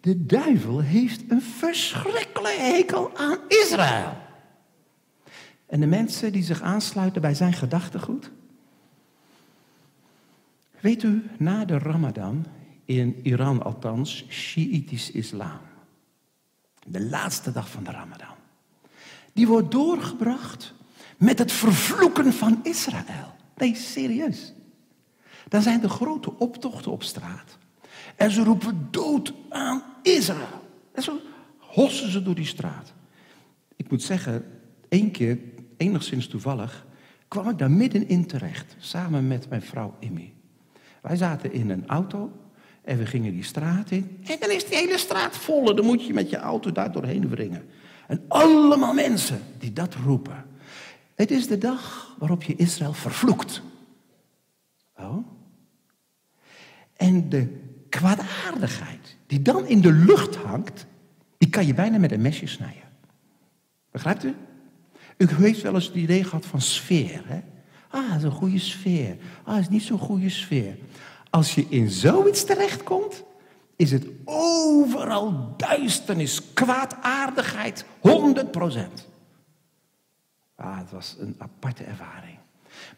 De duivel heeft een verschrikkelijke hekel aan Israël. En de mensen die zich aansluiten bij zijn gedachtegoed. Weet u, na de Ramadan, in Iran althans, Shiïtisch islam. De laatste dag van de Ramadan. Die wordt doorgebracht met het vervloeken van Israël. Nee, serieus. Dan zijn er grote optochten op straat. En ze roepen dood aan Israël. En zo hossen ze door die straat. Ik moet zeggen, één keer, enigszins toevallig, kwam ik daar middenin terecht. Samen met mijn vrouw Immy. Wij zaten in een auto en we gingen die straat in. En dan is die hele straat vol. Dan moet je met je auto daar doorheen wringen. En allemaal mensen die dat roepen. Het is de dag waarop je Israël vervloekt. Oh. En de kwaadaardigheid die dan in de lucht hangt, die kan je bijna met een mesje snijden. Begrijpt u? U heeft wel eens het idee gehad van sfeer. Hè? Ah, dat is een goede sfeer. Ah, dat is niet zo'n goede sfeer. Als je in zoiets terechtkomt, is het overal duisternis, kwaadaardigheid, 100 procent. Ah, het was een aparte ervaring.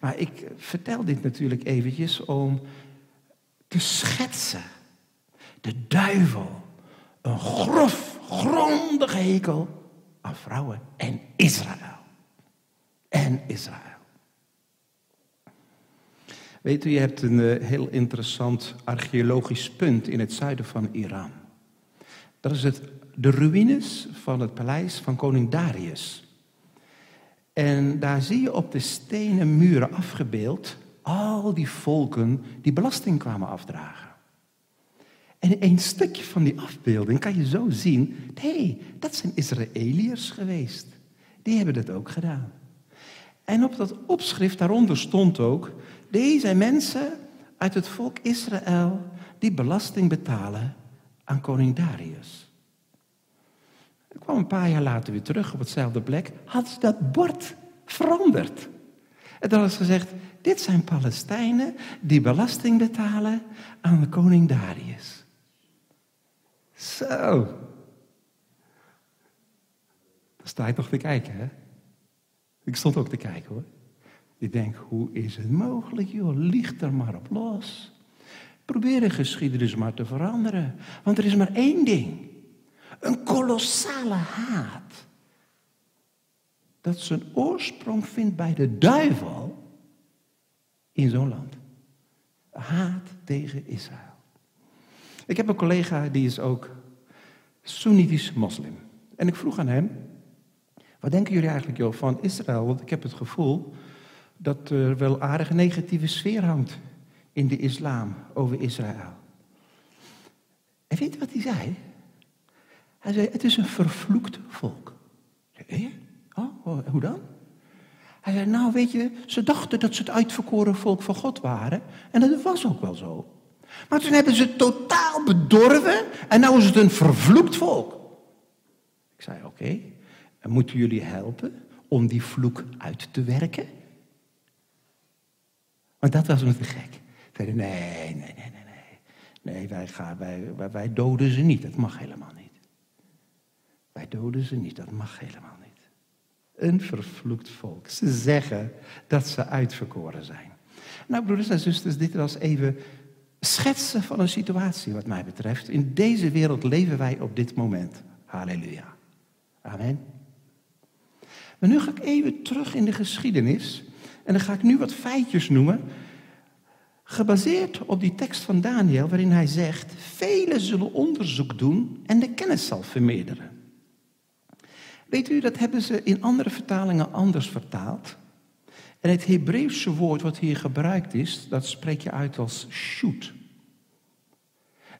Maar ik vertel dit natuurlijk eventjes om te schetsen. De duivel, een grof, grondige hekel aan vrouwen en Israël. En Israël. Weet u, je hebt een eh, heel interessant archeologisch punt in het zuiden van Iran. Dat is het, de ruïnes van het paleis van koning Darius. En daar zie je op de stenen muren afgebeeld al die volken die belasting kwamen afdragen. En in een stukje van die afbeelding kan je zo zien, hé, hey, dat zijn Israëliërs geweest. Die hebben dat ook gedaan. En op dat opschrift daaronder stond ook, deze mensen uit het volk Israël die belasting betalen aan koning Darius. Kwam een paar jaar later weer terug op hetzelfde plek. Had ze dat bord veranderd. En dan is gezegd, dit zijn Palestijnen die belasting betalen aan de koning Darius. Zo. Dan sta je toch te kijken, hè? Ik stond ook te kijken, hoor. Ik denk, hoe is het mogelijk, joh? Liegt er maar op los. Probeer de geschiedenis maar te veranderen. Want er is maar één ding. Een kolossale haat. Dat zijn oorsprong vindt bij de duivel in zo'n land. Haat tegen Israël. Ik heb een collega die is ook Soenitisch moslim. En ik vroeg aan hem, wat denken jullie eigenlijk joh, van Israël? Want ik heb het gevoel dat er wel aardig negatieve sfeer hangt in de islam over Israël. En weet je wat hij zei? Hij zei, het is een vervloekt volk. Ik zei, eh? oh, oh, hoe dan? Hij zei, nou weet je, ze dachten dat ze het uitverkoren volk van God waren. En dat was ook wel zo. Maar toen hebben ze het totaal bedorven en nu is het een vervloekt volk. Ik zei, oké, en moeten jullie helpen om die vloek uit te werken? Want dat was me te gek. Zeiden, nee, nee, nee, nee, nee. Nee, wij, gaan, wij, wij doden ze niet. Dat mag helemaal niet. Wij doden ze niet. Dat mag helemaal niet. Een vervloekt volk. Ze zeggen dat ze uitverkoren zijn. Nou, broeders en zusters, dit was even schetsen van een situatie wat mij betreft. In deze wereld leven wij op dit moment. Halleluja. Amen. Maar nu ga ik even terug in de geschiedenis. En dan ga ik nu wat feitjes noemen. Gebaseerd op die tekst van Daniel, waarin hij zegt: Velen zullen onderzoek doen en de kennis zal vermeerderen. Weet u, dat hebben ze in andere vertalingen anders vertaald. En het Hebreeuwse woord wat hier gebruikt is, dat spreek je uit als shoot.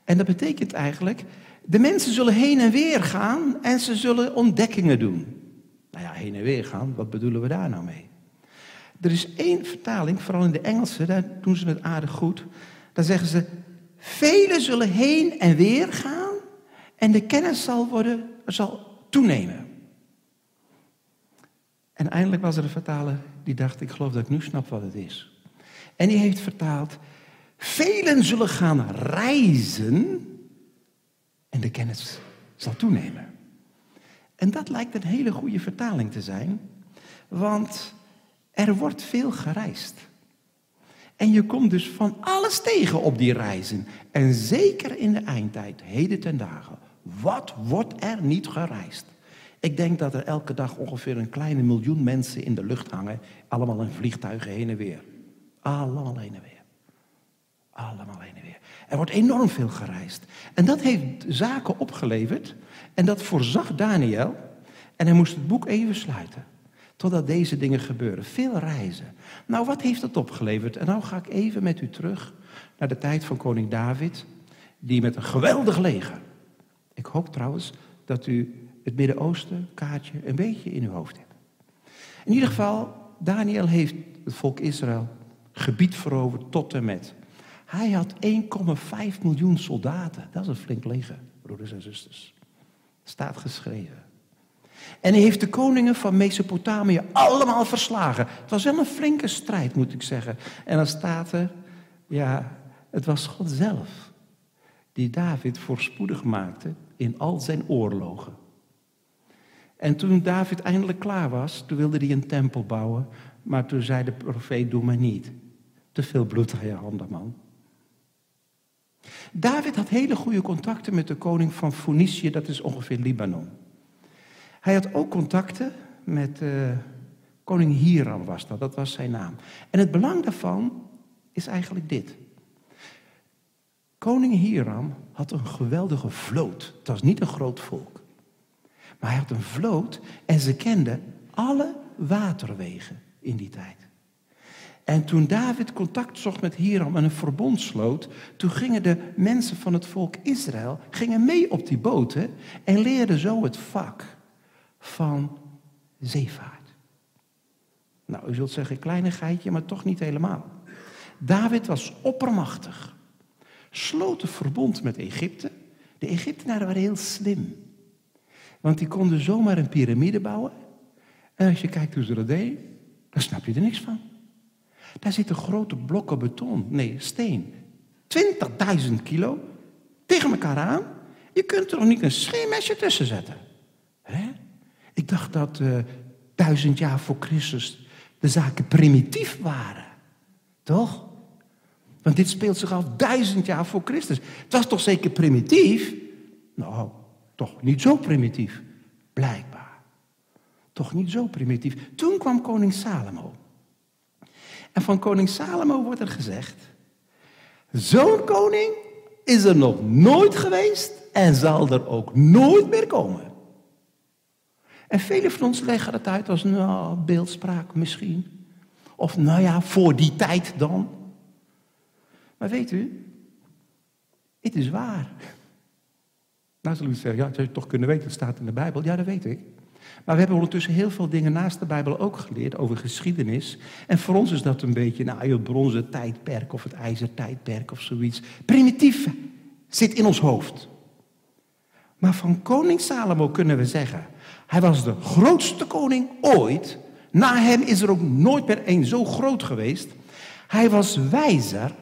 En dat betekent eigenlijk, de mensen zullen heen en weer gaan en ze zullen ontdekkingen doen. Nou ja, heen en weer gaan, wat bedoelen we daar nou mee? Er is één vertaling, vooral in de Engelse, daar doen ze het aardig goed. Daar zeggen ze, velen zullen heen en weer gaan en de kennis zal, worden, zal toenemen. En eindelijk was er een vertaler die dacht, ik geloof dat ik nu snap wat het is. En die heeft vertaald, velen zullen gaan reizen en de kennis zal toenemen. En dat lijkt een hele goede vertaling te zijn, want er wordt veel gereisd. En je komt dus van alles tegen op die reizen. En zeker in de eindtijd, heden ten dagen. Wat wordt er niet gereisd? Ik denk dat er elke dag ongeveer een kleine miljoen mensen in de lucht hangen. Allemaal in vliegtuigen heen en weer. Allemaal heen en weer. Allemaal heen en weer. Er wordt enorm veel gereisd. En dat heeft zaken opgeleverd. En dat voorzag Daniel. En hij moest het boek even sluiten. Totdat deze dingen gebeuren. Veel reizen. Nou, wat heeft dat opgeleverd? En nou ga ik even met u terug naar de tijd van koning David. Die met een geweldig leger. Ik hoop trouwens dat u het Midden-Oosten kaartje een beetje in uw hoofd hebt. In ieder geval, Daniel heeft het volk Israël gebied veroverd tot en met. Hij had 1,5 miljoen soldaten. Dat is een flink leger, broeders en zusters. Staat geschreven. En hij heeft de koningen van Mesopotamië allemaal verslagen. Het was wel een flinke strijd, moet ik zeggen. En dan staat er, ja, het was God zelf die David voorspoedig maakte in al zijn oorlogen. En toen David eindelijk klaar was, toen wilde hij een tempel bouwen. Maar toen zei de profeet, doe maar niet. Te veel bloed aan je handen, man. David had hele goede contacten met de koning van Phoenicië, dat is ongeveer Libanon. Hij had ook contacten met uh, koning Hiram was dat, dat was zijn naam. En het belang daarvan is eigenlijk dit. Koning Hiram had een geweldige vloot. Het was niet een groot volk. Maar hij had een vloot en ze kenden alle waterwegen in die tijd. En toen David contact zocht met Hiram en een verbond sloot, toen gingen de mensen van het volk Israël gingen mee op die boten en leerden zo het vak van zeevaart. Nou, u zult zeggen, kleinigheidje, maar toch niet helemaal. David was oppermachtig, sloot een verbond met Egypte. De Egyptenaren waren heel slim. Want die konden zomaar een piramide bouwen. En als je kijkt hoe ze dat deden, dan snap je er niks van. Daar zitten grote blokken beton, nee, steen. 20.000 kilo tegen elkaar aan. Je kunt er nog niet een scheermesje tussen zetten. Hè? Ik dacht dat uh, duizend jaar voor Christus de zaken primitief waren. Toch? Want dit speelt zich af duizend jaar voor Christus. Het was toch zeker primitief? Nou, toch niet zo primitief. Blijkbaar. Toch niet zo primitief. Toen kwam koning Salomo. En van koning Salomo wordt er gezegd: Zo'n koning is er nog nooit geweest en zal er ook nooit meer komen. En velen van ons leggen het uit als nou, beeldspraak misschien. Of nou ja, voor die tijd dan. Maar weet u, het is waar. Nou zullen we zeggen, ja, dat zou je toch kunnen weten, het staat in de Bijbel. Ja, dat weet ik. Maar we hebben ondertussen heel veel dingen naast de Bijbel ook geleerd over geschiedenis. En voor ons is dat een beetje, nou, het bronzen tijdperk of het ijzertijdperk of zoiets. Primitief zit in ons hoofd. Maar van koning Salomo kunnen we zeggen, hij was de grootste koning ooit. Na hem is er ook nooit meer een zo groot geweest. Hij was wijzer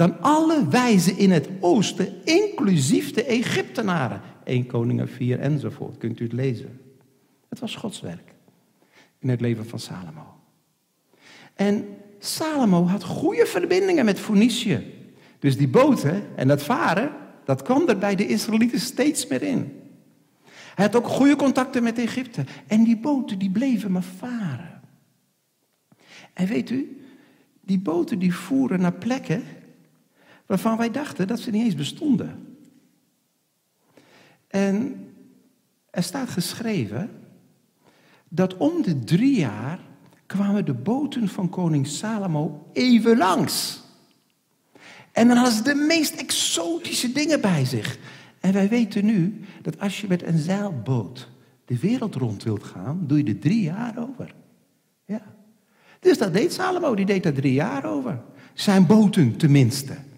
dan alle wijzen in het oosten, inclusief de Egyptenaren. 1 Koningen 4 enzovoort, kunt u het lezen. Het was Gods werk in het leven van Salomo. En Salomo had goede verbindingen met Phoenicië. Dus die boten en dat varen, dat kwam er bij de Israëlieten steeds meer in. Hij had ook goede contacten met Egypte. En die boten die bleven maar varen. En weet u, die boten die voeren naar plekken waarvan wij dachten dat ze niet eens bestonden. En er staat geschreven dat om de drie jaar kwamen de boten van koning Salomo even langs. En dan hadden ze de meest exotische dingen bij zich. En wij weten nu dat als je met een zeilboot de wereld rond wilt gaan, doe je er drie jaar over. Ja. Dus dat deed Salomo, die deed daar drie jaar over. Zijn boten tenminste.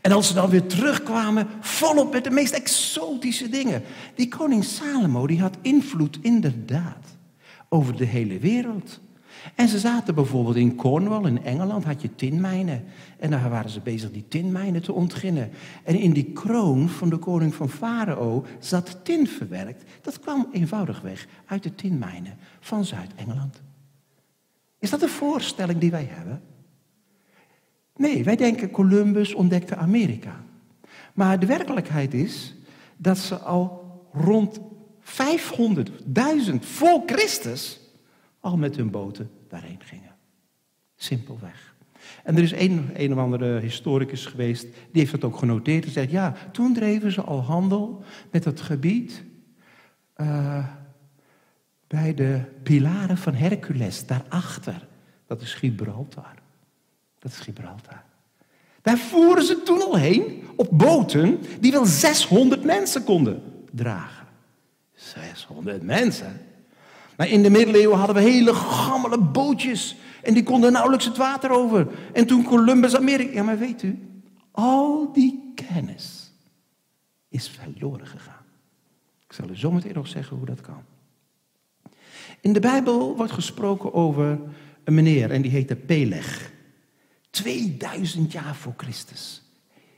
En als ze dan weer terugkwamen, volop met de meest exotische dingen. Die koning Salomo, die had invloed inderdaad over de hele wereld. En ze zaten bijvoorbeeld in Cornwall, in Engeland, had je tinmijnen. En daar waren ze bezig die tinmijnen te ontginnen. En in die kroon van de koning van Farao zat tin verwerkt. Dat kwam eenvoudigweg uit de tinmijnen van Zuid-Engeland. Is dat een voorstelling die wij hebben? Nee, wij denken Columbus ontdekte Amerika. Maar de werkelijkheid is dat ze al rond 500.000 voor Christus al met hun boten daarheen gingen. Simpelweg. En er is een, of andere historicus geweest, die heeft dat ook genoteerd en zegt, ja, toen dreven ze al handel met het gebied uh, bij de pilaren van Hercules, daarachter. Dat is Gibraltar. Dat is Gibraltar. Daar voeren ze toen al heen op boten die wel 600 mensen konden dragen. 600 mensen. Maar in de middeleeuwen hadden we hele gammele bootjes. En die konden nauwelijks het water over. En toen Columbus Amerika. Ja, maar weet u, al die kennis is verloren gegaan. Ik zal u zo meteen nog zeggen hoe dat kan. In de Bijbel wordt gesproken over een meneer en die heette Peleg. 2000 jaar voor Christus.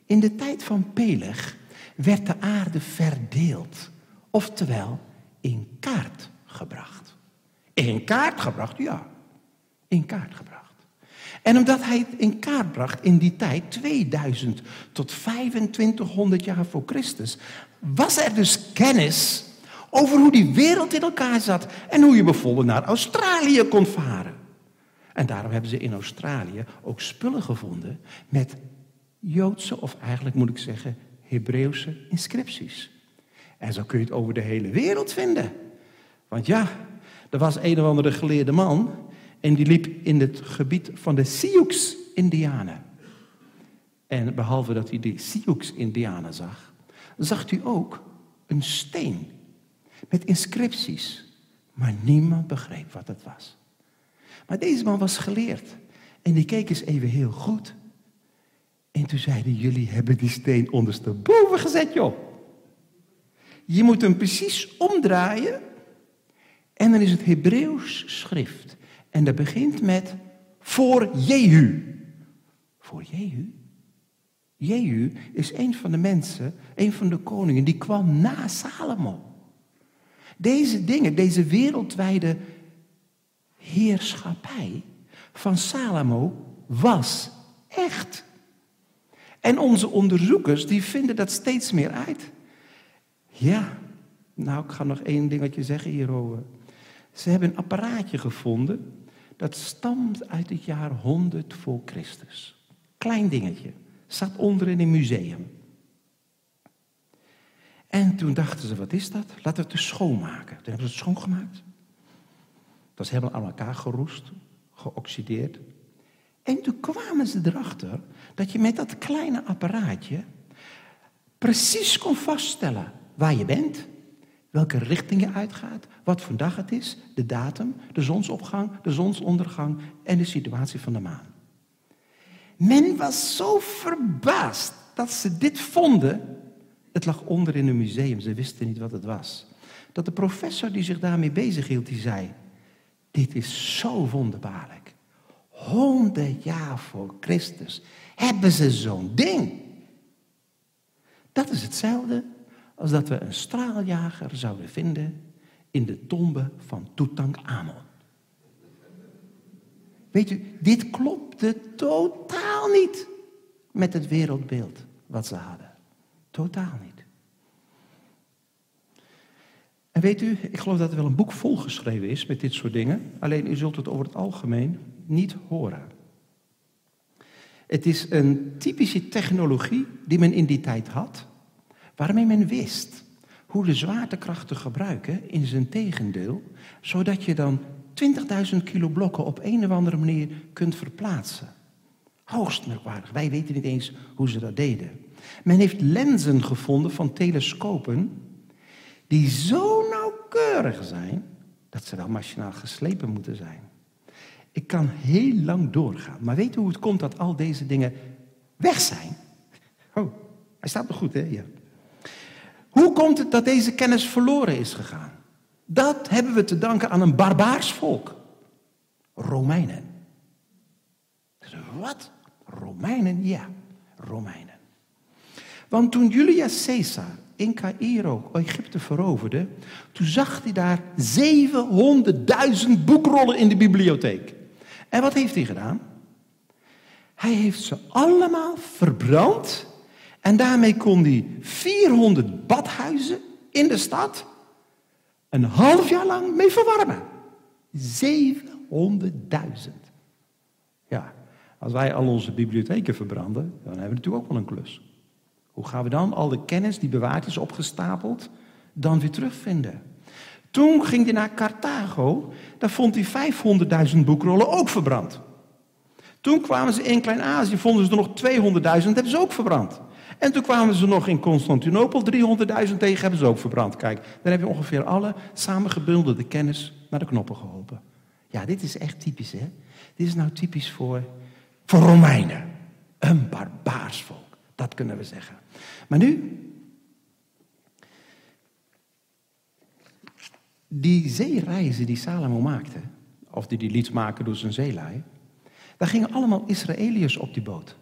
In de tijd van Peleg werd de aarde verdeeld. Oftewel in kaart gebracht. In kaart gebracht, ja. In kaart gebracht. En omdat hij het in kaart bracht in die tijd, 2000 tot 2500 jaar voor Christus, was er dus kennis over hoe die wereld in elkaar zat en hoe je bijvoorbeeld naar Australië kon varen. En daarom hebben ze in Australië ook spullen gevonden met Joodse, of eigenlijk moet ik zeggen, Hebreeuwse inscripties. En zo kun je het over de hele wereld vinden. Want ja, er was een of andere geleerde man en die liep in het gebied van de Sioux-Indianen. En behalve dat hij de Sioux-Indianen zag, zag hij ook een steen met inscripties. Maar niemand begreep wat het was. Maar deze man was geleerd. En die keek eens even heel goed. En toen zeiden jullie hebben die steen ondersteboven gezet, joh. Je moet hem precies omdraaien. En dan is het Hebreeuws schrift. En dat begint met voor Jehu. Voor Jehu? Jehu is een van de mensen, een van de koningen, die kwam na Salomo. Deze dingen, deze wereldwijde heerschappij van Salomo was echt. En onze onderzoekers die vinden dat steeds meer uit. Ja, nou ik ga nog één dingetje zeggen hierover. Ze hebben een apparaatje gevonden dat stamt uit het jaar 100 voor Christus. Klein dingetje, staat onder in een museum. En toen dachten ze, wat is dat? Laten we het dus schoonmaken. Toen hebben ze het schoongemaakt. Dat was helemaal aan elkaar geroest, geoxideerd. En toen kwamen ze erachter dat je met dat kleine apparaatje precies kon vaststellen waar je bent, welke richting je uitgaat, wat voor dag het is, de datum, de zonsopgang, de zonsondergang en de situatie van de maan. Men was zo verbaasd dat ze dit vonden. Het lag onder in een museum, ze wisten niet wat het was. Dat de professor die zich daarmee bezighield, die zei: Dit is zo wonderbaarlijk. Honderd jaar voor Christus hebben ze zo'n ding. Dat is hetzelfde als dat we een straaljager zouden vinden in de tombe van Tutankhamon. Weet u, dit klopte totaal niet met het wereldbeeld wat ze hadden. Totaal niet. En weet u, ik geloof dat er wel een boek volgeschreven is met dit soort dingen. Alleen u zult het over het algemeen niet horen. Het is een typische technologie die men in die tijd had, waarmee men wist hoe de zwaartekracht te gebruiken in zijn tegendeel, zodat je dan 20.000 kilo blokken op een of andere manier kunt verplaatsen. Hoogst merkwaardig. Wij weten niet eens hoe ze dat deden. Men heeft lenzen gevonden van telescopen die zo nauwkeurig zijn dat ze wel machinaal geslepen moeten zijn. Ik kan heel lang doorgaan, maar weet u hoe het komt dat al deze dingen weg zijn? Oh, hij staat nog goed, hè? Ja. Hoe komt het dat deze kennis verloren is gegaan? Dat hebben we te danken aan een barbaars volk. Romeinen. Wat? Romeinen? Ja, Romeinen. Want toen Julius Caesar in Cairo Egypte veroverde, toen zag hij daar 700.000 boekrollen in de bibliotheek. En wat heeft hij gedaan? Hij heeft ze allemaal verbrand en daarmee kon hij 400 badhuizen in de stad een half jaar lang mee verwarmen. 700.000. Ja, als wij al onze bibliotheken verbranden, dan hebben we natuurlijk ook wel een klus. Hoe gaan we dan al de kennis die bewaard is opgestapeld, dan weer terugvinden? Toen ging hij naar Carthago, daar vond hij 500.000 boekrollen ook verbrand. Toen kwamen ze in Klein-Azië, vonden ze er nog 200.000, hebben ze ook verbrand. En toen kwamen ze nog in Constantinopel, 300.000 tegen, hebben ze ook verbrand. Kijk, dan heb je ongeveer alle samengebundelde kennis naar de knoppen geholpen. Ja, dit is echt typisch, hè? Dit is nou typisch voor, voor Romeinen. Een barbaars volk, dat kunnen we zeggen. Maar nu, die zeereizen die Salomo maakte, of die die liet maken door zijn zeelui, daar gingen allemaal Israëliërs op die boot.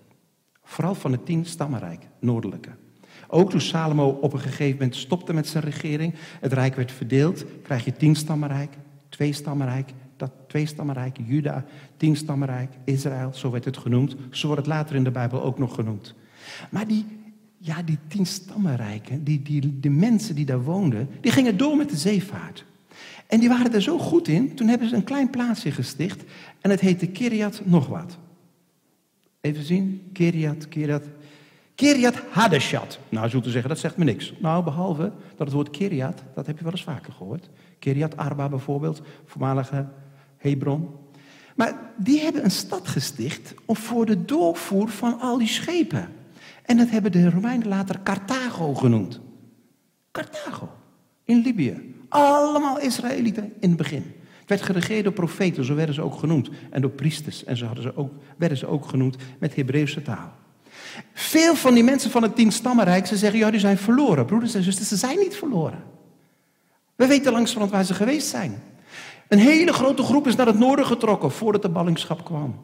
Vooral van het tien stammenrijk, noordelijke. Ook toen Salomo op een gegeven moment stopte met zijn regering, het rijk werd verdeeld, krijg je tien stammenrijk, twee stammenrijk, dat twee stammenrijk, Juda, tien stammenrijk, Israël, zo werd het genoemd. Zo wordt het later in de Bijbel ook nog genoemd. Maar die, ja, die tien stammenrijken, die, die, de mensen die daar woonden, die gingen door met de zeevaart. En die waren er zo goed in, toen hebben ze een klein plaatsje gesticht en het heette Kiriat nog wat. Even zien, Kiriat, Kiriat. Kiriat Hadeshat. Nou, zult u zeggen, dat zegt me niks. Nou, behalve dat het woord Kiriat, dat heb je wel eens vaker gehoord. Kiriat Arba bijvoorbeeld, voormalige Hebron. Maar die hebben een stad gesticht voor de doorvoer van al die schepen. En dat hebben de Romeinen later Carthago genoemd. Carthago, in Libië. Allemaal Israëlieten in het begin. Het werd geregeerd door profeten, zo werden ze ook genoemd. En door priesters, en zo hadden ze ook, werden ze ook genoemd met Hebreeuwse taal. Veel van die mensen van het tien stammenrijk, ze zeggen, ja, die zijn verloren. Broeders en zusters, ze zijn niet verloren. We weten langzamerhand waar ze geweest zijn. Een hele grote groep is naar het noorden getrokken voordat de ballingschap kwam.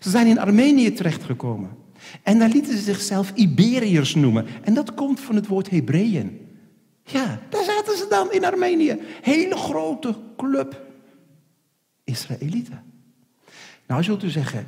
Ze zijn in Armenië terechtgekomen. En daar lieten ze zichzelf Iberiërs noemen. En dat komt van het woord Hebreeën. Ja, daar zaten ze dan in Armenië. Hele grote club Israëlieten. Nou zult u zeggen,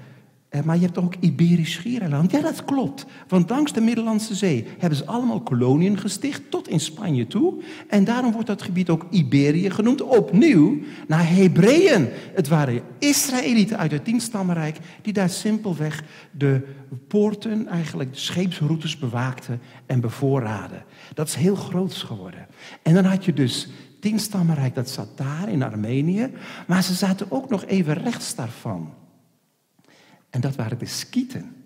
Maar je hebt ook Iberisch Schiereiland. Ja, dat klopt. Want langs de Middellandse Zee hebben ze allemaal koloniën gesticht tot in Spanje toe. En daarom wordt dat gebied ook Iberië genoemd. Opnieuw naar Hebreeën. Het waren Israëlieten uit het Tienstammenrijk die daar simpelweg de poorten, eigenlijk de scheepsroutes bewaakten en bevoorraden. Dat is heel groots geworden. En dan had je dus Tienstammenrijk, dat zat daar in Armenië. Maar ze zaten ook nog even rechts daarvan. En dat waren de Skieten.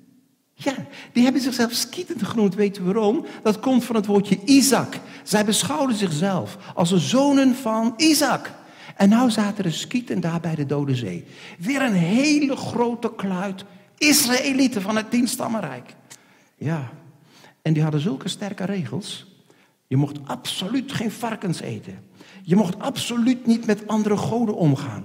Ja, die hebben zichzelf Skieten genoemd. Weet u waarom? Dat komt van het woordje Isaac. Zij beschouwden zichzelf als de zonen van Isaac. En nou zaten de Skieten daar bij de Dode Zee. Weer een hele grote kluit Israëlieten van het Tienstammenrijk. Ja, en die hadden zulke sterke regels. Je mocht absoluut geen varkens eten. Je mocht absoluut niet met andere goden omgaan.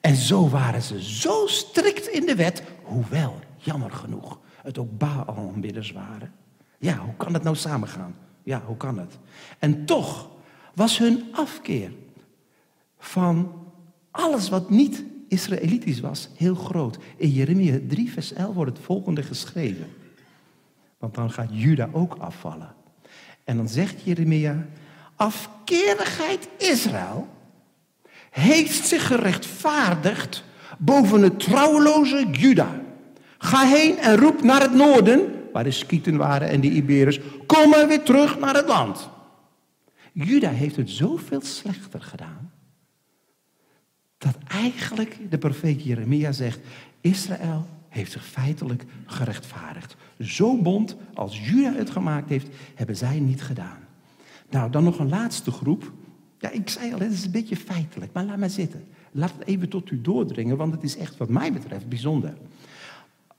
En zo waren ze zo strikt in de wet, hoewel, jammer genoeg, het ook Baal-aanbidders waren. Ja, hoe kan dat nou samengaan? Ja, hoe kan het? En toch was hun afkeer van alles wat niet Israëlitisch was heel groot. In Jeremia 3, vers 11 wordt het volgende geschreven. Want dan gaat Juda ook afvallen. En dan zegt Jeremia, afkerigheid Israël heeft zich gerechtvaardigd boven het trouweloze Juda. Ga heen en roep naar het noorden, waar de Skieten waren en de Iberus, kom maar weer terug naar het land. Juda heeft het zoveel slechter gedaan, dat eigenlijk de profeet Jeremia zegt, Israël heeft zich feitelijk gerechtvaardigd. Zo bond als Juda het gemaakt heeft, hebben zij niet gedaan. Nou, dan nog een laatste groep. Ja, ik zei al, het is een beetje feitelijk, maar laat maar zitten. Laat het even tot u doordringen, want het is echt wat mij betreft bijzonder.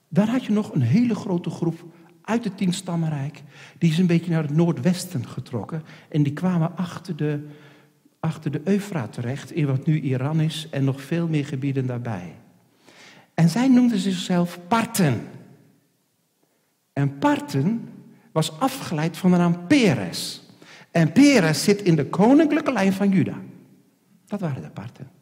Daar had je nog een hele grote groep uit het Tienstammenrijk. Die is een beetje naar het noordwesten getrokken. En die kwamen achter de, achter de Eufraat terecht, in wat nu Iran is, en nog veel meer gebieden daarbij. En zij noemden zichzelf Parten. En Parten was afgeleid van de naam Peres. En Peres zit in de koninklijke lijn van Juda. Dat waren de Parten.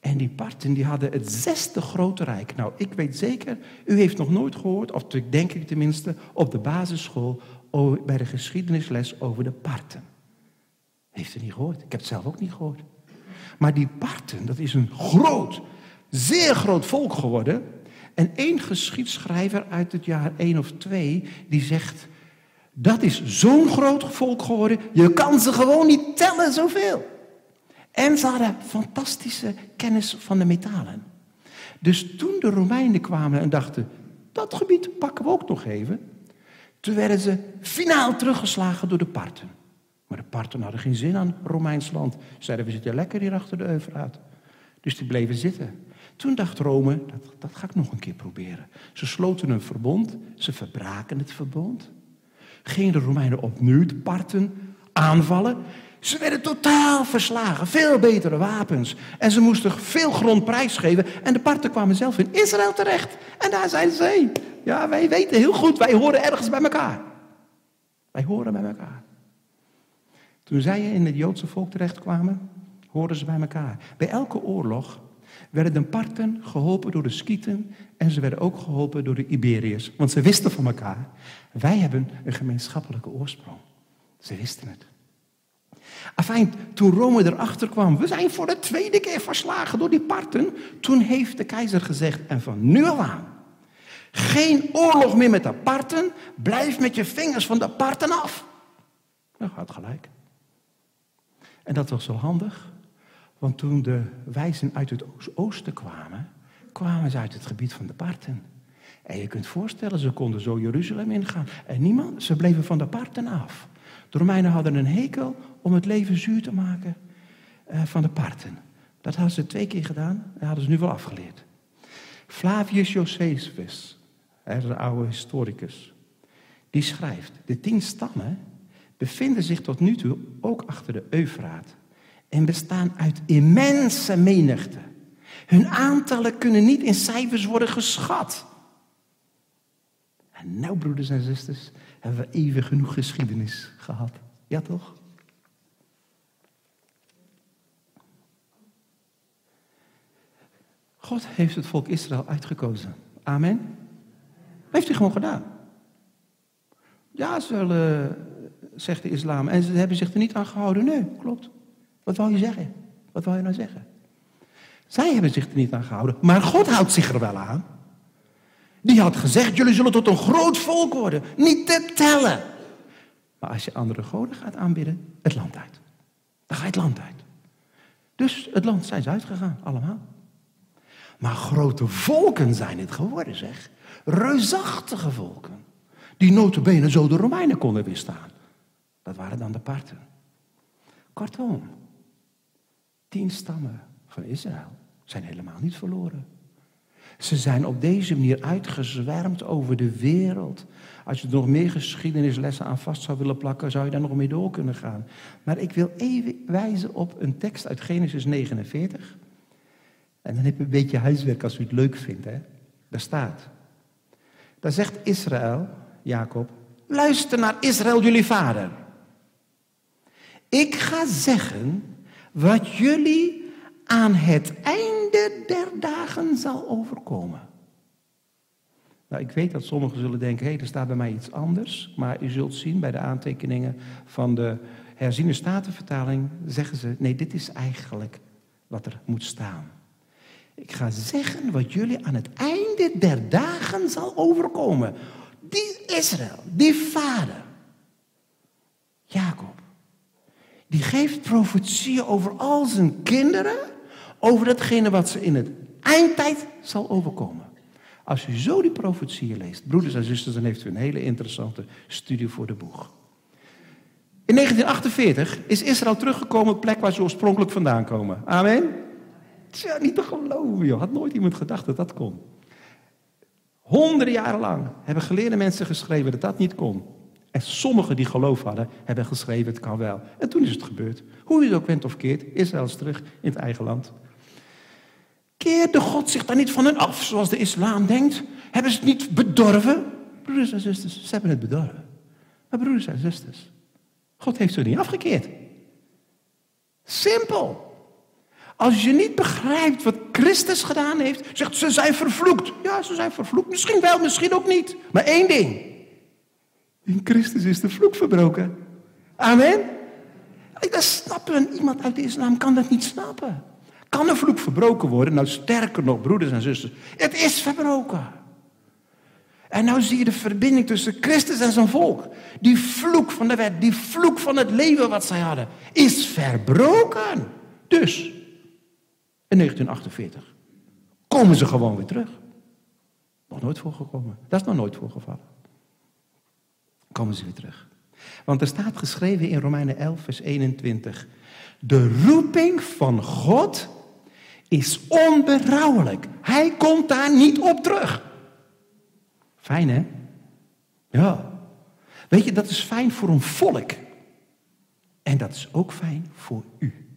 En die Parten die hadden het zesde grote rijk. Nou, ik weet zeker, u heeft nog nooit gehoord, of denk ik tenminste, op de basisschool bij de geschiedenisles over de Parten. Heeft u niet gehoord? Ik heb het zelf ook niet gehoord. Maar die Parten, dat is een groot, zeer groot volk geworden. En één geschiedschrijver uit het jaar 1 of 2, die zegt... Dat is zo'n groot volk geworden, je kan ze gewoon niet tellen zoveel. En ze hadden fantastische kennis van de metalen. Dus toen de Romeinen kwamen en dachten, dat gebied pakken we ook nog even. Toen werden ze finaal teruggeslagen door de Parten. Maar de Parten hadden geen zin aan Romeins land. Zeiden, we zitten lekker hier achter de Eufraat. Dus die bleven zitten. Toen dacht Rome, dat, dat ga ik nog een keer proberen. Ze sloten een verbond, ze verbraken het verbond. Gingen de Romeinen opnieuw de Parten aanvallen. Ze werden totaal verslagen, veel betere wapens. En ze moesten veel grond prijsgeven. En de Parten kwamen zelf in Israël terecht. En daar zeiden ze, ja, wij weten heel goed, wij horen ergens bij elkaar. Wij horen bij elkaar. Toen zij in het Joodse volk terechtkwamen, hoorden ze bij elkaar. Bij elke oorlog werden de Parten geholpen door de Skieten en ze werden ook geholpen door de Iberiërs. Want ze wisten van elkaar, wij hebben een gemeenschappelijke oorsprong. Ze wisten het. Afijn, toen Rome erachter kwam, we zijn voor de tweede keer verslagen door die Parten. Toen heeft de keizer gezegd, en van nu al aan, geen oorlog meer met de Parten, blijf met je vingers van de Parten af. Nou, gaat gelijk. En dat was zo handig, want toen de wijzen uit het oosten kwamen, kwamen ze uit het gebied van de Parten. En je kunt voorstellen, ze konden zo Jeruzalem ingaan. En niemand, ze bleven van de Parten af. De Romeinen hadden een hekel om het leven zuur te maken eh, van de Parten. Dat hadden ze twee keer gedaan en hadden ze nu wel afgeleerd. Flavius Josephus, een oude historicus, die schrijft: De tien stammen bevinden zich tot nu toe ook achter de Eufraat en bestaan uit immense menigte. Hun aantallen kunnen niet in cijfers worden geschat. En nou, broeders en zusters, hebben we even genoeg geschiedenis gehad. Ja, toch? God heeft het volk Israël uitgekozen Amen? Dat heeft hij gewoon gedaan. Ja, ze willen, zegt de islam. En ze hebben zich er niet aan gehouden. Nee, klopt. Wat wou je zeggen? Wat wou je nou zeggen? Zij hebben zich er niet aan gehouden. Maar God houdt zich er wel aan. Die had gezegd, jullie zullen tot een groot volk worden. Niet te tellen. Maar als je andere goden gaat aanbidden, het land uit. Dan ga je het land uit. Dus het land zijn ze uitgegaan, allemaal. Maar grote volken zijn het geworden, zeg. Reusachtige volken. Die notabene zo de Romeinen konden weerstaan. Dat waren dan de parten. Kortom, tien stammen van Israël zijn helemaal niet verloren. Ze zijn op deze manier uitgezwermd over de wereld. Als je er nog meer geschiedenislessen aan vast zou willen plakken, zou je daar nog mee door kunnen gaan. Maar ik wil even wijzen op een tekst uit Genesis 49. En dan heb je een beetje huiswerk als u het leuk vindt. Hè? Daar staat. Daar zegt Israël, Jacob, luister naar Israël, jullie vader. Ik ga zeggen wat jullie aan het einde der dagen zal overkomen. Nou, ik weet dat sommigen zullen denken, hé, hey, er staat bij mij iets anders. Maar u zult zien bij de aantekeningen van de herziene statenvertaling, zeggen ze, nee, dit is eigenlijk wat er moet staan. Ik ga zeggen wat jullie aan het einde der dagen zal overkomen. Die Israël, die vader, Jacob, die geeft profetieën over al zijn kinderen, over datgene wat ze in het eindtijd zal overkomen. Als u zo die profetieën leest, broeders en zusters, dan heeft u een hele interessante studie voor de boeg. In 1948 is Israël teruggekomen op de plek waar ze oorspronkelijk vandaan komen. Amen. Tja, niet te geloven, joh. Had nooit iemand gedacht dat dat kon. Honderden jaren lang hebben geleerde mensen geschreven dat dat niet kon. En sommigen die geloof hadden, hebben geschreven het kan wel. En toen is het gebeurd. Hoe je het ook went of keert, Israël is terug in het eigen land. Keerde God zich daar niet van hen af, zoals de islam denkt? Hebben ze het niet bedorven? Broeders en zusters, ze hebben het bedorven. Maar broeders en zusters, God heeft ze niet afgekeerd. Simpel. Als je niet begrijpt wat Christus gedaan heeft, zegt ze zijn vervloekt. Ja, ze zijn vervloekt. Misschien wel, misschien ook niet. Maar één ding. In Christus is de vloek verbroken. Amen. Dat snappen. Iemand uit de islam kan dat niet snappen. Kan een vloek verbroken worden? Nou, sterker nog, broeders en zusters. Het is verbroken. En nou zie je de verbinding tussen Christus en zijn volk. Die vloek van de wet, die vloek van het leven wat zij hadden, is verbroken. Dus, in 1948 komen ze gewoon weer terug. Nog nooit voorgekomen. Dat is nog nooit voorgevallen. Komen ze weer terug. Want er staat geschreven in Romeinen 11, vers 21. De roeping van God is onberouwelijk. Hij komt daar niet op terug. Fijn hè? Ja. Weet je, dat is fijn voor een volk. En dat is ook fijn voor u.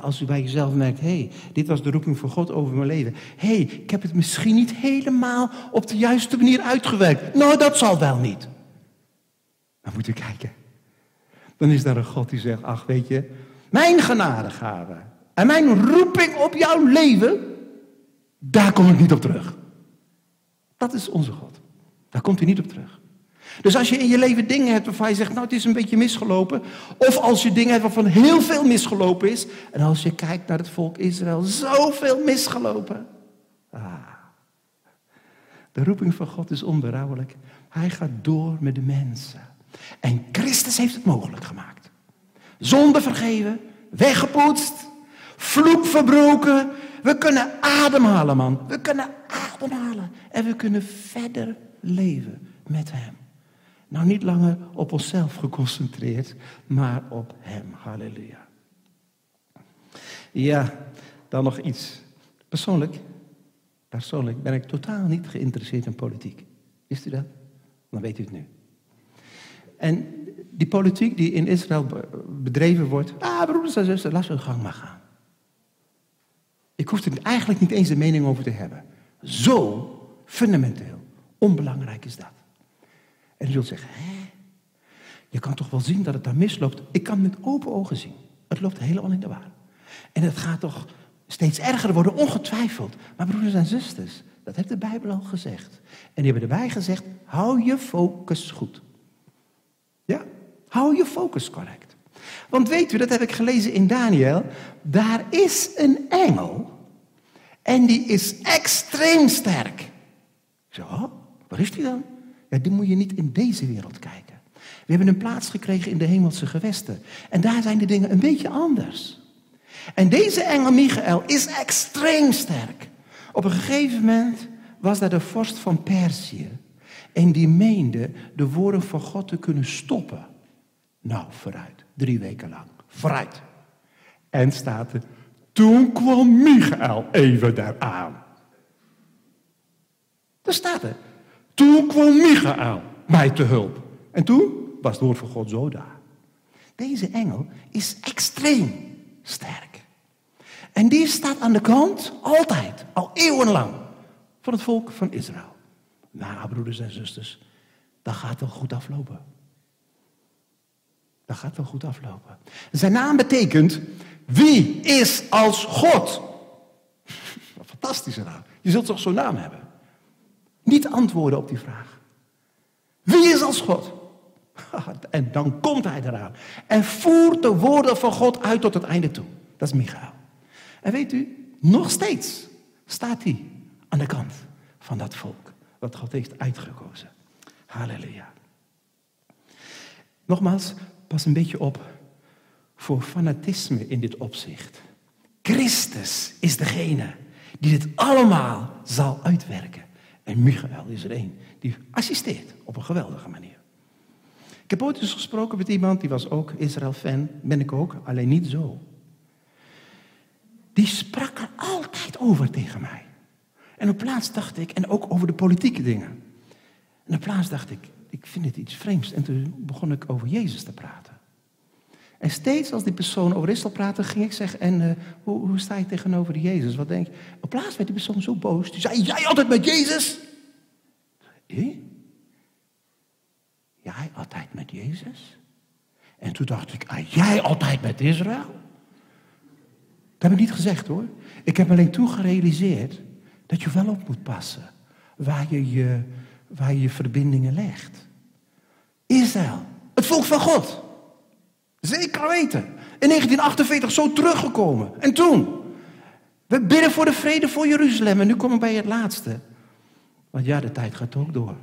als u bij jezelf merkt, hé, hey, dit was de roeping van God over mijn leven. Hé, hey, ik heb het misschien niet helemaal op de juiste manier uitgewerkt. Nou, dat zal wel niet. Dan moet u kijken. Dan is daar een God die zegt, ach weet je, mijn genadegave en mijn roeping op jouw leven, daar kom ik niet op terug. Dat is onze God. Daar komt hij niet op terug. Dus als je in je leven dingen hebt waarvan je zegt, nou het is een beetje misgelopen. Of als je dingen hebt waarvan heel veel misgelopen is. En als je kijkt naar het volk Israël, zoveel misgelopen. Ah. De roeping van God is onberouwelijk. Hij gaat door met de mensen. En Christus heeft het mogelijk gemaakt. Zonde vergeven, weggepoetst, vloek verbroken. We kunnen ademhalen, man. We kunnen ademhalen. En we kunnen verder leven met Hem. Nou, niet langer op onszelf geconcentreerd, maar op Hem. Halleluja. Ja, dan nog iets. Persoonlijk, persoonlijk ben ik totaal niet geïnteresseerd in politiek. Wist u dat? Dan weet u het nu. En die politiek die in Israël bedreven wordt, ah broeders en zusters, laat ze hun gang maar gaan. Ik hoef er eigenlijk niet eens een mening over te hebben. Zo fundamenteel onbelangrijk is dat. En je zult zeggen, hè? Je kan toch wel zien dat het daar misloopt. Ik kan met open ogen zien. Het loopt helemaal in de war. En het gaat toch steeds erger worden, ongetwijfeld. Maar broeders en zusters, Dat heeft de Bijbel al gezegd. En die hebben erbij gezegd, hou je focus goed. Ja, hou je focus correct. Want weet u, dat heb ik gelezen in Daniel, daar is een engel en die is extreem sterk. Zo, waar is die dan? Ja, die moet je niet in deze wereld kijken. We hebben een plaats gekregen in de hemelse gewesten. En daar zijn de dingen een beetje anders. En deze engel Michael is extreem sterk. Op een gegeven moment was daar de vorst van Perzië. En die meende de woorden van God te kunnen stoppen. Nou, vooruit. Drie weken lang. Vooruit. En staat er, toen kwam Michael even daaraan. Daar staat er. Toen kwam Michael mij te hulp. En toen was het woord van God zo daar. Deze engel is extreem sterk. En die staat aan de kant, altijd, al eeuwenlang, van het volk van Israël. Nou, broeders en zusters, dat gaat wel goed aflopen. Dat gaat wel goed aflopen. Zijn naam betekent, wie is als God? Fantastische naam. Je zult toch zo'n naam hebben? Antwoorden op die vraag. Wie is als God? En dan komt hij eraan. En voert de woorden van God uit tot het einde toe. Dat is Michael. En weet u, nog steeds staat hij aan de kant van dat volk. Wat God heeft uitgekozen. Halleluja. Nogmaals, pas een beetje op voor fanatisme in dit opzicht. Christus is degene die dit allemaal zal uitwerken. En Michael is er een die assisteert op een geweldige manier. Ik heb ooit eens gesproken met iemand, die was ook Israël-fan, ben ik ook, alleen niet zo. Die sprak er altijd over tegen mij. En op plaats dacht ik, en ook over de politieke dingen. En op plaats dacht ik, ik vind het iets vreemds. En toen begon ik over Jezus te praten. En steeds als die persoon over Israël praatte, ging ik zeggen, en uh, hoe, hoe, sta je tegenover Jezus? Wat denk je? Op plaats werd die persoon zo boos. Die zei, jij altijd met Jezus? Eh? Jij altijd met Jezus? En toen dacht ik, ah, jij altijd met Israël? Dat heb ik niet gezegd hoor. Ik heb alleen toen gerealiseerd dat je wel op moet passen waar je je, waar je, je verbindingen legt. Israël, het volk van God. Zeker weten. In 1948 zo teruggekomen. En toen? We bidden voor de vrede voor Jeruzalem. En nu komen we bij het laatste. Want ja, de tijd gaat ook door.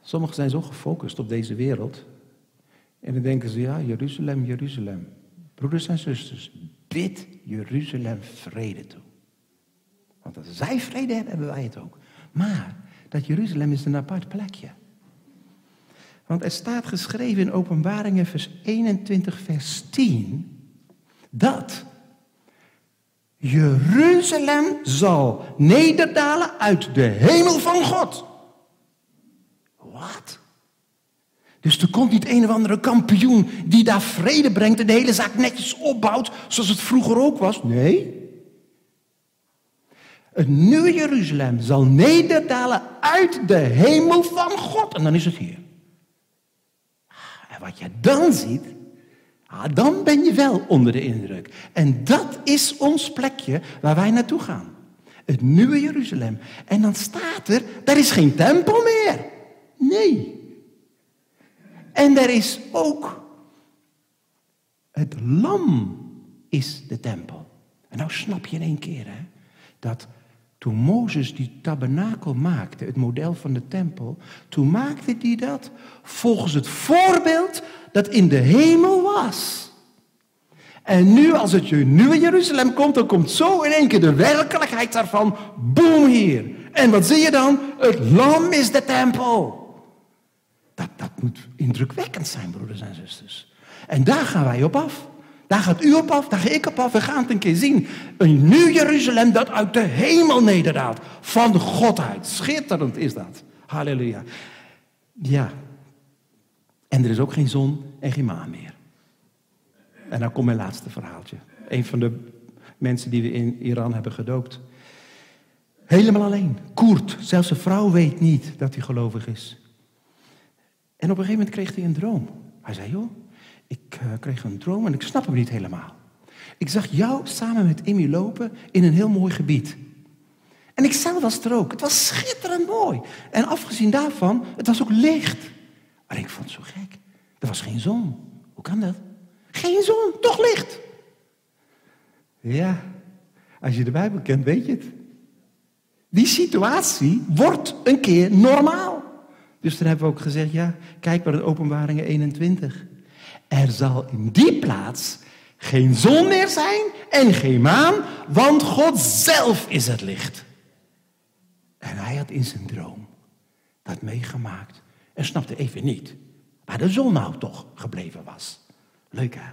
Sommigen zijn zo gefocust op deze wereld. En dan denken ze, ja, Jeruzalem, Jeruzalem. Broeders en zusters, bid Jeruzalem vrede toe. Want als zij vrede hebben, hebben wij het ook. Maar dat Jeruzalem is een apart plekje. Want er staat geschreven in Openbaringen vers 21, vers 10, dat Jeruzalem zal nederdalen uit de hemel van God. Wat? Dus er komt niet een of andere kampioen die daar vrede brengt en de hele zaak netjes opbouwt, zoals het vroeger ook was. Nee. Het nieuwe Jeruzalem zal nederdalen uit de hemel van God. En dan is het hier. Wat je dan ziet, ah, dan ben je wel onder de indruk. En dat is ons plekje waar wij naartoe gaan. Het nieuwe Jeruzalem. En dan staat er, daar is geen tempel meer. Nee. En er is ook het lam is de tempel. En nou snap je in één keer hè, dat toen Mozes die tabernakel maakte, het model van de tempel, toen maakte hij dat volgens het voorbeeld dat in de hemel was. En nu, als het je nieuwe Jeruzalem komt, dan komt zo in één keer de werkelijkheid daarvan, boem hier. En wat zie je dan? Het lam is de tempel. Dat, dat moet indrukwekkend zijn, broeders en zusters. En daar gaan wij op af. Daar gaat u op af, daar ga ik op af. We gaan het een keer zien. Een nieuw Jeruzalem dat uit de hemel nederdaalt. Van God uit. Schitterend is dat. Halleluja. Ja. En er is ook geen zon en geen maan meer. En dan komt mijn laatste verhaaltje. Een van de mensen die we in Iran hebben gedoopt. Helemaal alleen. Koert. Zelfs zijn vrouw weet niet dat hij gelovig is. En op een gegeven moment kreeg hij een droom. Hij zei, joh, ik uh, kreeg een droom en ik snap hem niet helemaal. Ik zag jou samen met Emmy lopen in een heel mooi gebied. En ik zelf was er ook. Het was schitterend mooi. En afgezien daarvan, het was ook licht. Maar ik vond het zo gek. Er was geen zon. Hoe kan dat? Geen zon, toch licht. Ja, als je de Bijbel kent, weet je het. Die situatie wordt een keer normaal. Dus dan hebben we ook gezegd, ja, kijk maar naar openbaringen 21. Er zal in die plaats geen zon meer zijn en geen maan, want God zelf is het licht. En hij had in zijn droom dat meegemaakt en snapte even niet waar de zon nou toch gebleven was. Leuk hè?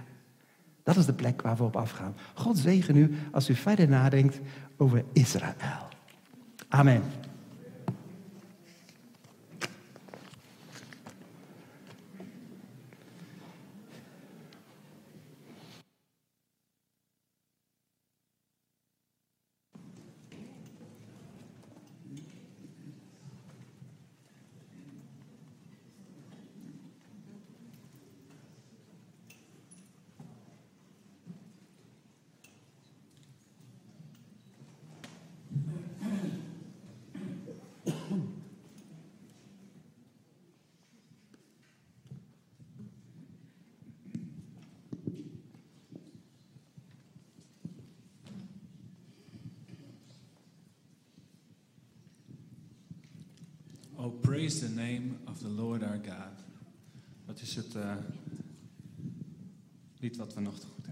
Dat is de plek waar we op afgaan. God zegen u als u verder nadenkt over Israël. Amen. Oh, praise the name of the Lord our God. Dat is het eh, lied wat we nog te goed hebben.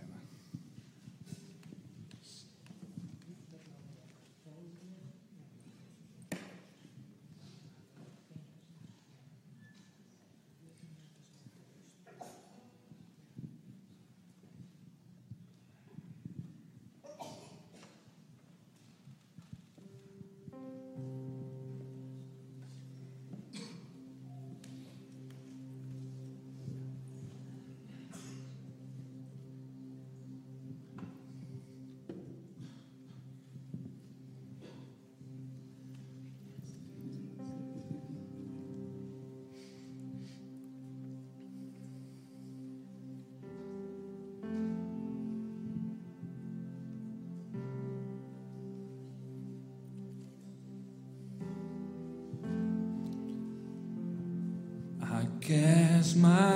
mais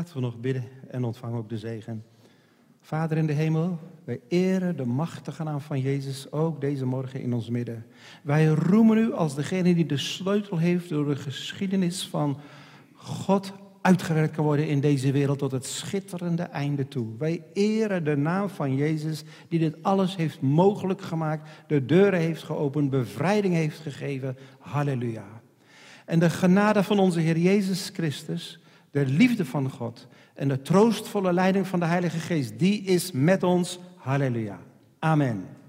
Laten we nog bidden en ontvangen ook de zegen. Vader in de hemel, wij eren de machtige naam van Jezus ook deze morgen in ons midden. Wij roemen u als degene die de sleutel heeft door de geschiedenis van God uitgewerkt kan worden in deze wereld tot het schitterende einde toe. Wij eren de naam van Jezus die dit alles heeft mogelijk gemaakt, de deuren heeft geopend, bevrijding heeft gegeven. Halleluja. En de genade van onze Heer Jezus Christus, de liefde van God en de troostvolle leiding van de Heilige Geest, die is met ons. Halleluja. Amen.